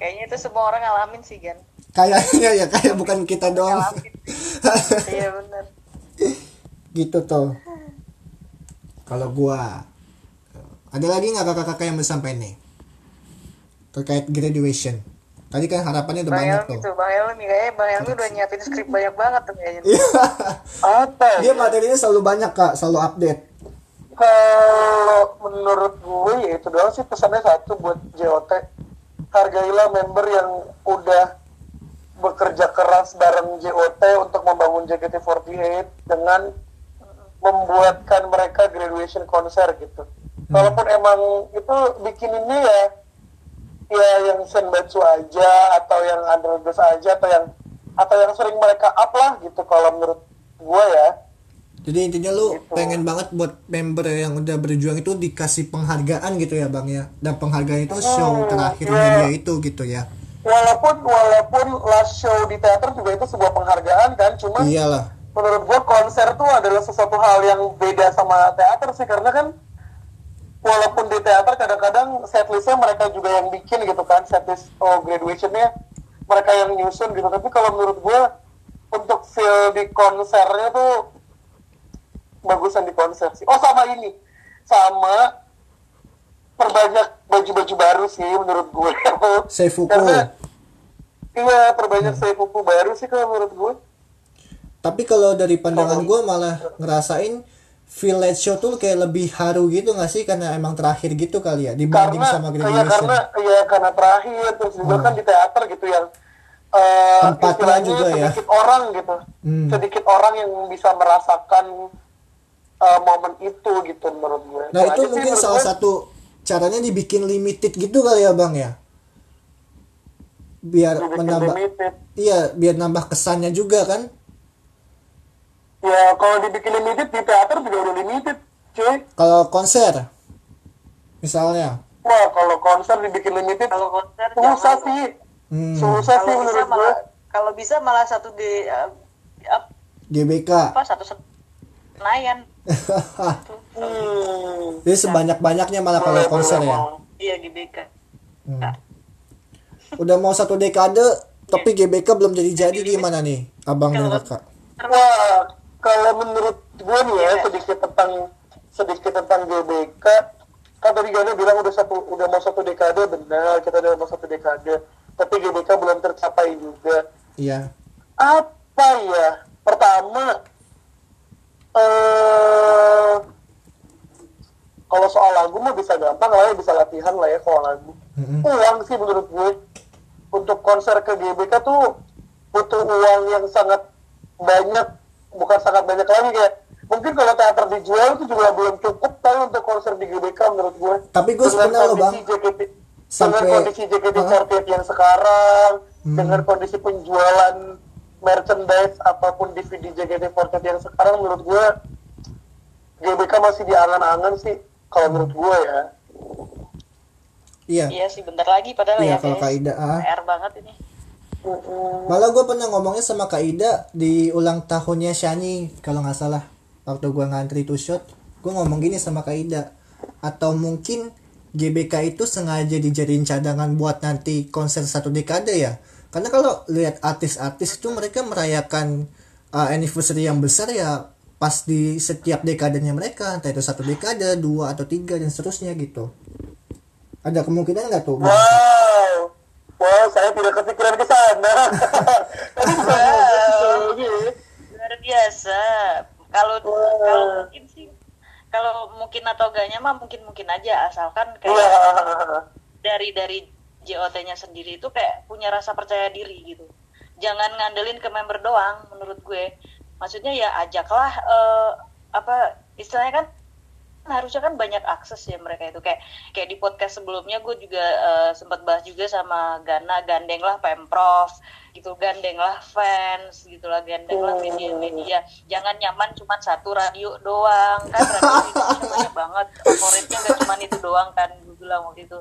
kayaknya itu semua orang ngalamin sih kan kayaknya ya kayak bukan kita doang. Iya benar gitu tuh. Kalau gua ada lagi nggak kakak-kakak yang sampai nih? Terkait graduation. Tadi kan harapannya udah Bang banyak tuh. tuh Bang Helmi. Kayaknya Bang Helmi udah nyiapin skrip banyak banget tuh kayaknya. Iya. apa? Dia ya? materinya selalu banyak kak. Selalu update. Kalau menurut gue ya itu doang sih pesannya satu buat JOT hargailah member yang udah bekerja keras bareng JOT untuk membangun JKT48 dengan membuatkan mereka graduation konser gitu. Walaupun emang itu bikininnya ya ya yang senbatsu aja atau yang underdose aja atau yang atau yang sering mereka up lah gitu kalau menurut gue ya jadi intinya lu Gitu. pengen banget buat member yang udah berjuang itu dikasih penghargaan gitu ya bang ya. Dan penghargaan itu show Hmm, terakhirnya dia itu gitu ya. Walaupun walaupun last show di teater juga itu sebuah penghargaan kan cuma iyalah. menurut gua konser tuh adalah sesuatu hal yang beda sama teater sih karena kan walaupun di teater kadang-kadang setlistnya mereka juga yang bikin gitu kan setlist oh graduationnya mereka yang nyusun gitu. Tapi kalau menurut gua untuk feel di konsernya tuh bagusan di konser sih oh sama ini. Sama perbanyak baju-baju baru sih menurut gue. Seifuku. karena iya perbanyak seifuku baru sih kalau menurut gue. Tapi kalau dari pandangan gue malah ngerasain Village Show tuh kayak lebih haru gitu gak sih? Karena emang terakhir gitu kali ya dibanding karena sama iya graduation. karena iya karena terakhir. Terus juga kan di teater gitu yang eh Tempatnya juga ya. sedikit orang gitu. Hmm. sedikit orang yang bisa merasakan eh, momen itu gitu menurut gue Nah Itu itu mungkin salah gue. satu caranya dibikin limited gitu kali ya bang ya. Biar menambah, limited. iya biar nambah kesannya juga kan. ya kalau dibikin limited di teater juga udah limited cuy Kalau konser, misalnya, wah kalau konser dibikin limited kalau konser susah sih hmm, susah sih kalau bisa menurut gue malah kalau bisa malah satu di uh, apa GBK. satu Senayan hmm. Jadi sebanyak banyaknya malah kalau konser ya. iya GBK Hmm. Udah mau satu dekade, tapi GBK belum jadi jadi gimana nih, abang dan kakak? Wah, kalau menurut gue nih ya sedikit tentang sedikit tentang GBK. Kan tadi Gana bilang udah satu udah mau satu dekade benar kita udah mau satu dekade. Tapi GBK belum tercapai juga. Iya. Apa ya? Pertama, eh kalau soal lagu mah bisa gampang lah ya bisa latihan lah ya kalau lagu. Mm-mm. Uang sih menurut gue untuk konser ke GBK tuh butuh uang yang sangat banyak, bukan sangat banyak lagi kayak mungkin kalau teater dijual itu juga belum cukup kali untuk konser di GBK menurut gue. Tapi gue sebenarnya loh, kondisi Bang. JKT, Sampai- dengan kondisi JKT Hah? 48 yang sekarang, Hmm. dengan kondisi penjualan merchandise apa pun DVD JKT48 yang sekarang menurut gue GBK masih di angan-angan sih kalau menurut gue ya iya Iya sih bentar lagi padahal Iya, ya kalau guys. Kak Ida, ah. PR banget ini. Malah gue pernah ngomongnya sama Kak Ida di ulang tahunnya Shani kalau nggak salah waktu gue ngantri to shot gue ngomong gini sama Kak Ida atau mungkin GBK itu sengaja dijadiin cadangan buat nanti konser satu dekade ya karena kalau lihat artis-artis itu mereka merayakan uh, anniversary yang besar ya pas di setiap dekadenya mereka entah itu satu dekade dua atau tiga dan seterusnya gitu ada kemungkinan nggak tuh wow wow saya tidak kepikiran ke sana. Luar biasa. Kalau Wow. kalau mungkin sih kalau mungkin atau enggaknya mah mungkin mungkin aja asalkan Iya. kayak dari dari JOT-nya sendiri itu kayak punya rasa percaya diri gitu. Jangan ngandelin ke member doang menurut gue. Maksudnya ya ajaklah eh, apa istilahnya kan harusnya kan banyak akses ya mereka itu. Kayak kayak di podcast sebelumnya gue juga eh, sempat bahas juga sama Gana gandenglah pemprov gitu gandenglah fans gitulah gandenglah media-media. Jangan nyaman cuma satu radio doang kan radio Indonesia banyak banget. Favoritnya gak cuma itu doang kan gue bilang waktu itu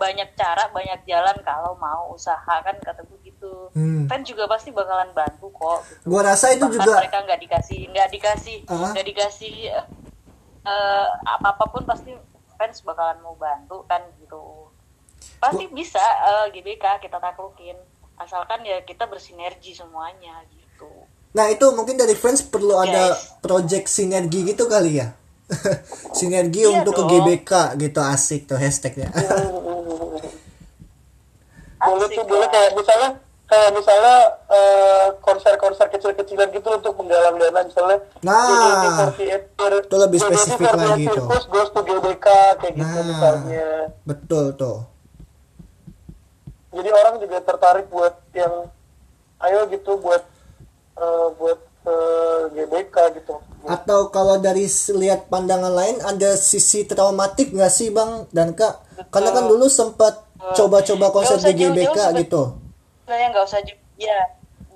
banyak cara banyak jalan kalau mau usaha kan kata gue gitu Hmm. fans juga pasti bakalan bantu kok gitu gue rasa itu bahkan juga mereka nggak dikasih nggak dikasih nggak dikasih eh, apa apa pun pasti fans bakalan mau bantu kan gitu pasti bisa eh, GBK kita taklukin asalkan ya kita bersinergi semuanya gitu Nah itu mungkin dari fans perlu ada Guys. project sinergi gitu kali ya. sinergi Iya untuk ke dong. GBK gitu asik tuh hashtagnya. boleh Asik tuh boleh kayak misalnya kayak misalnya eh, konser-konser kecil-kecilan gitu untuk menggalang dana misalnya Nah, JKT48 itu lebih spesifik JKT48 lagi tuh. Circus goes to GBK kayak gitu Nah. misalnya Betul tuh. jadi orang juga tertarik buat yang ayo gitu buat eh, buat ke GBK gitu Atau kalau dari lihat pandangan lain ada sisi traumatik nggak sih bang dan kak? Karena kan dulu sempat coba-coba konser di GBK jauh-jauh sebe- gitu. sebenarnya nggak usah ju- ya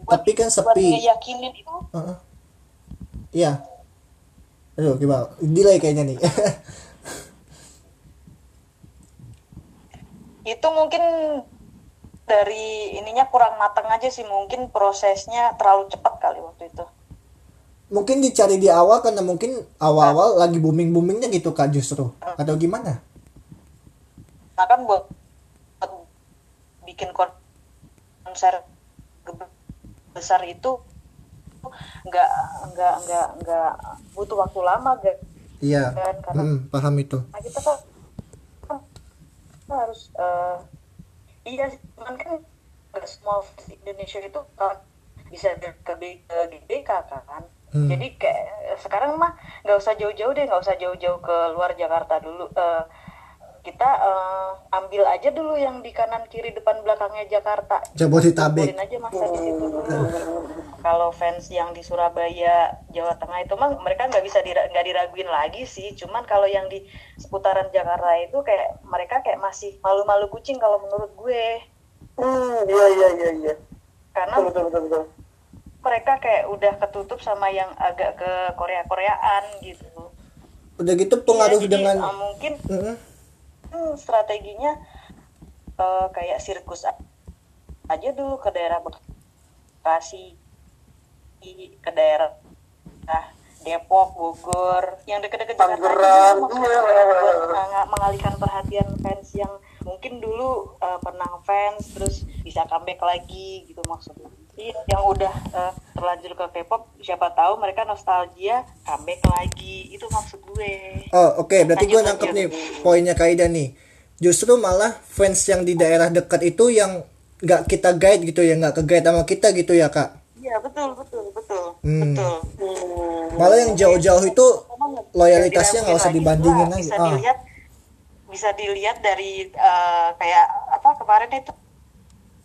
Tapi kan buat sepi. ngeyakinin itu Heeh. Iya. Aduh gimana? Delay kayaknya nih. itu mungkin dari ininya kurang matang aja sih. Mungkin prosesnya terlalu cepat kali waktu itu. Mungkin dicari di awal karena mungkin awal-awal lagi booming-boomingnya gitu kak justru. Atau gimana? nah kan buat, buat bikin konser besar itu nggak nggak nggak nggak butuh waktu lama gak Iya, Kan, karena- Mm, paham itu. nah kita kan kan kita harus eh, iya cuman kan nggak semua fans Indonesia itu kan bisa ke ke GBK kan Hmm. jadi kayak sekarang mah nggak usah jauh-jauh deh nggak usah jauh-jauh ke luar Jakarta dulu Eh, kita eh, ambil aja dulu yang di kanan kiri depan belakangnya Jakarta Jabodetabek. aja masa di situ dulu kalau fans yang di Surabaya Jawa Tengah itu mah mereka nggak bisa dira- nggak diraguin lagi sih cuman kalau yang di seputaran Jakarta itu kayak mereka kayak masih malu-malu kucing kalau menurut gue hmm iya iya iya iya karena betul betul betul, betul. mereka kayak udah ketutup sama yang agak ke Korea Koreaan gitu Udah gitu pengaruh Iya, jadi, dengan eh, mungkin Mm-mm. Strateginya eh, kayak sirkus aja dulu ke daerah Bekasi ke daerah nah, Depok, Bogor, yang deket-deket Jakarta meng- mengalihkan perhatian fans yang mungkin dulu eh, pernah fans terus bisa comeback lagi gitu maksudnya. Iya, yang udah eh, terlanjur ke K-pop siapa tahu mereka nostalgia comeback lagi itu maksud gue. Oh oke, berarti gue nangkep lanjut. nih poinnya Kaida nih. Justru malah fans yang di daerah dekat itu yang nggak kita guide gitu ya, nggak ke guide sama kita gitu ya kak. Iya betul betul betul Hmm. betul. Malah yang jauh-jauh itu loyalitasnya nggak usah dibandingin lagi. Bisa Ah. dilihat bisa dilihat dari eh, kayak apa kemarin itu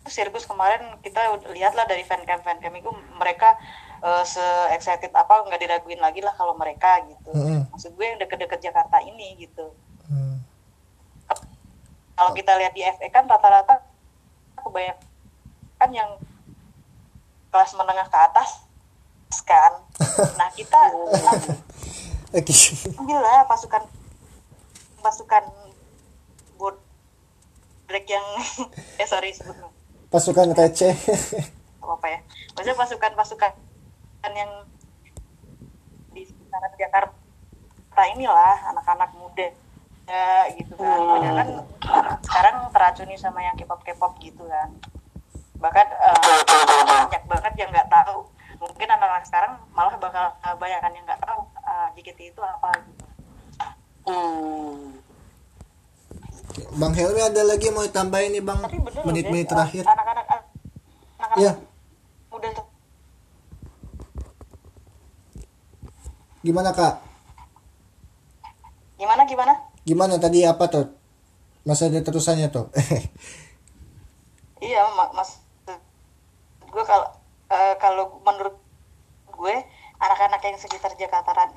sirkus kemarin kita udah lihat lah dari fancam fancam itu mereka eh, se excited apa nggak diraguin lagi lah kalau mereka gitu. Mm-mm. Maksud gue yang deket-deket Jakarta ini gitu. Hmm. Kalau kita lihat di FA kan rata-rata kebanyakan yang kelas menengah ke atas kan. Nah kita ambillah pasukan pasukan break yang eh sorry sebut Pasukan receh. apa apa ya maksudnya pasukan pasukan yang di sekitaran Jakarta inilah anak-anak muda ya gitu kan Padahal kan sekarang teracuni sama yang K-pop K-pop gitu kan bahkan eh, banyak banget yang nggak tahu mungkin anak-anak sekarang malah bakal banyak yang nggak tahu eh, JKT itu apa gitu. Hmm. Bang Helmi ada lagi mau ditambahin nih Bang menit-menit terakhir. anak-anak Iya. muda Gimana Kak? gimana gimana Gimana tadi apa tuh? Masa ada terusannya tuh. Iya, ma- mas gue kalau eh, kalau menurut gue anak-anak yang sekitar Jakarta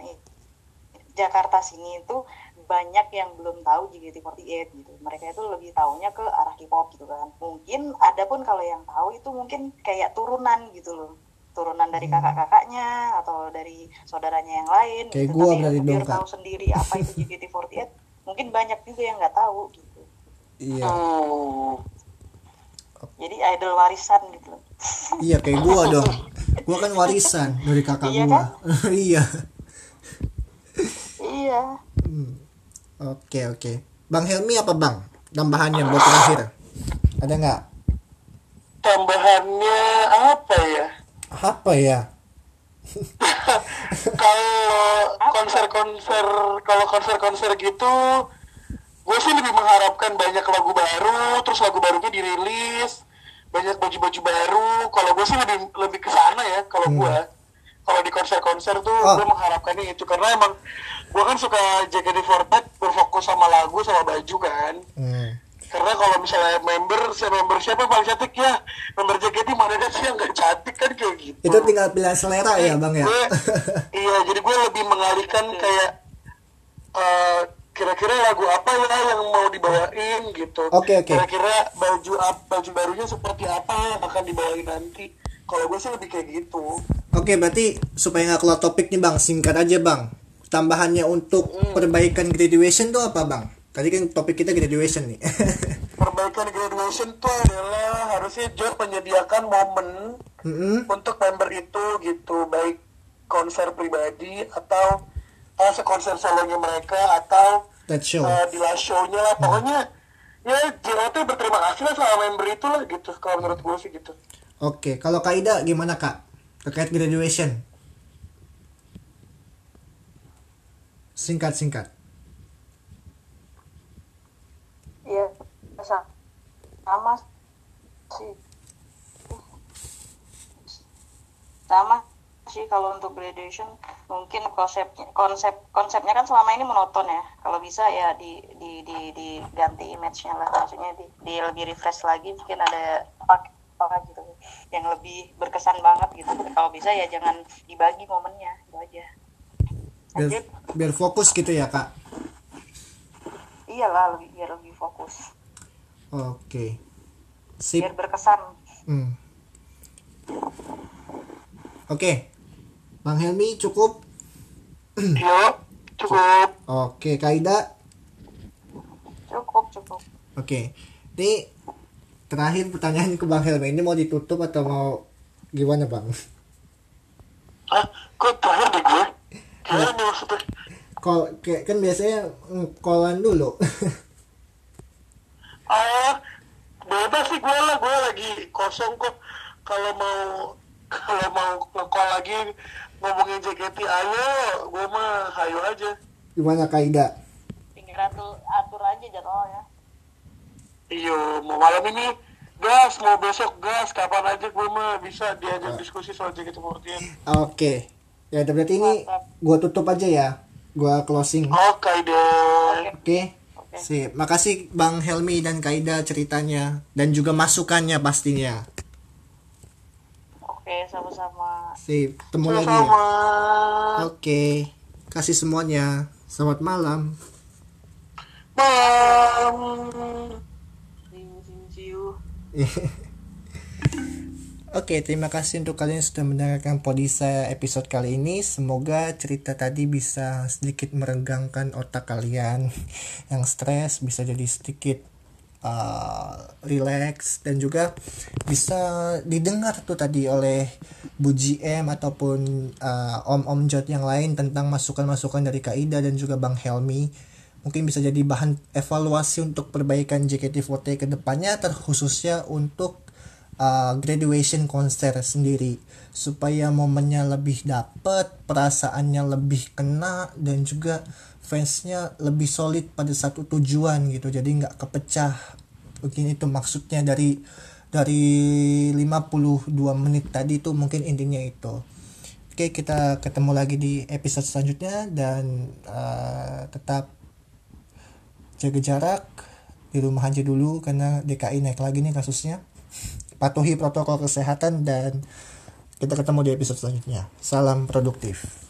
Jakarta sini itu banyak yang belum tahu JKT48 gitu. Mereka itu lebih taunya ke arah K-pop gitu kan. Mungkin ada pun kalau yang tahu itu mungkin kayak turunan gitu loh. Turunan dari kakak-kakaknya atau dari saudaranya yang lain Kayak gitu. gua Tapi berarti dong, tahu sendiri apa itu JKT48, mungkin banyak juga yang nggak tahu gitu. iya. Hmm. Jadi idol warisan gitu loh. Iya kayak gua dong. Gua kan warisan dari kakak Iya gua. iya. Iya. Oke oke. Bang Helmi apa Bang? Tambahannya buat terakhir. Ada nggak? Tambahannya apa ya? Apa ya? kalau konser-konser kalau konser-konser gitu gue sih lebih mengharapkan banyak lagu baru terus lagu barunya dirilis banyak baju-baju baru kalau gue sih lebih lebih ke sana ya kalau gue kalau di konser-konser tuh Oh. gue mengharapkannya itu karena emang gue kan suka JKT48 berfokus sama lagu sama baju kan Hmm. karena kalau misalnya member siapa member siapa yang paling cantik ya member JKT mana ada sih yang gak cantik kan kayak gitu Itu tinggal pilihan selera ya Bang ya. Gue- iya jadi gue lebih mengalihkan kayak eh, kira-kira lagu apa ya yang mau dibawain gitu Oke, oke. kira-kira baju baju barunya seperti apa yang akan dibawain nanti kalau gue sih lebih kayak gitu Oke berarti supaya nggak keluar topik nih Bang, singkat aja Bang. Tambahannya untuk perbaikan graduation tuh apa Bang? Tadi kan topik kita graduation nih. perbaikan graduation tuh adalah harusnya Jor menyediakan momen Mm-mm. untuk member itu gitu baik konser pribadi atau uh, sekonser solonya mereka atau That show. uh, di live show-nya lah pokoknya ya JOT berterima kasih lah sama member itu lah gitu kalau menurut gue sih gitu Oke, kalau Kaida gimana Kak? Terkait graduation. Singkat singkat. Iya, sa- sama sih. Sama sih kalau untuk graduation mungkin konsepnya konsep konsepnya kan selama ini monoton ya. Kalau bisa ya di di di diganti image-nya lah maksudnya di, di lebih refresh lagi mungkin ada apa apa gitu yang lebih berkesan banget gitu. Kalau bisa ya jangan dibagi momennya itu aja. Biar, biar fokus gitu ya Kak. Iyalah lebih biar lebih fokus, Oke. Sip. biar berkesan. Hmm. Oke. Bang Helmi cukup. yuk cukup Oke, Kaida. Cukup cukup. Oke. Ini terakhir pertanyaan ke Bang Helmi ini mau ditutup atau mau gimana Bang? ah kok terakhir deh gue gimana nih maksudnya Kol kayak kan biasanya kolan dulu. ah bebas sih gue lah gue lagi kosong kok. Kalau mau kalau mau ngekol lagi ngomongin JKT ayo. Gue mah hayo aja. Gimana Kaida? tinggal atur, atur aja jadwalnya Iyo, mau malam ini gas, mau besok gas, kapan aja gue mah bisa diajak diskusi soal JKT48. Oke. Ya udah berarti ini gua tutup aja ya. Gua closing. Oke deh. Oke. Sip. Makasih Bang Helmi dan Kaida ceritanya dan juga masukannya pastinya. oke sama-sama Sip. Ketemu lagi ya. Oke. Kasih semuanya. Selamat malam. Bam. Oke, terima kasih untuk kalian yang sudah mendengarkan Podisa episode kali ini. Semoga cerita tadi bisa sedikit meregangkan otak kalian yang stres, bisa jadi sedikit uh, relax dan juga bisa didengar tuh tadi oleh Bu GM ataupun uh, Om-Om Jot yang lain tentang masukan-masukan dari Kaida dan juga Bang Helmi mungkin bisa jadi bahan evaluasi untuk perbaikan JKT48 ke depannya terkhususnya untuk uh, graduation konser sendiri. Supaya momennya lebih dapet perasaannya lebih kena dan juga fansnya lebih solid pada satu tujuan gitu. Jadi nggak kepecah. Mungkin itu maksudnya dari dari 52 menit tadi itu mungkin intinya itu. Oke kita ketemu lagi di episode selanjutnya dan uh, tetap jaga jarak di rumah aja dulu karena DKI naik lagi nih kasusnya patuhi protokol kesehatan dan kita ketemu di episode selanjutnya. Salam produktif.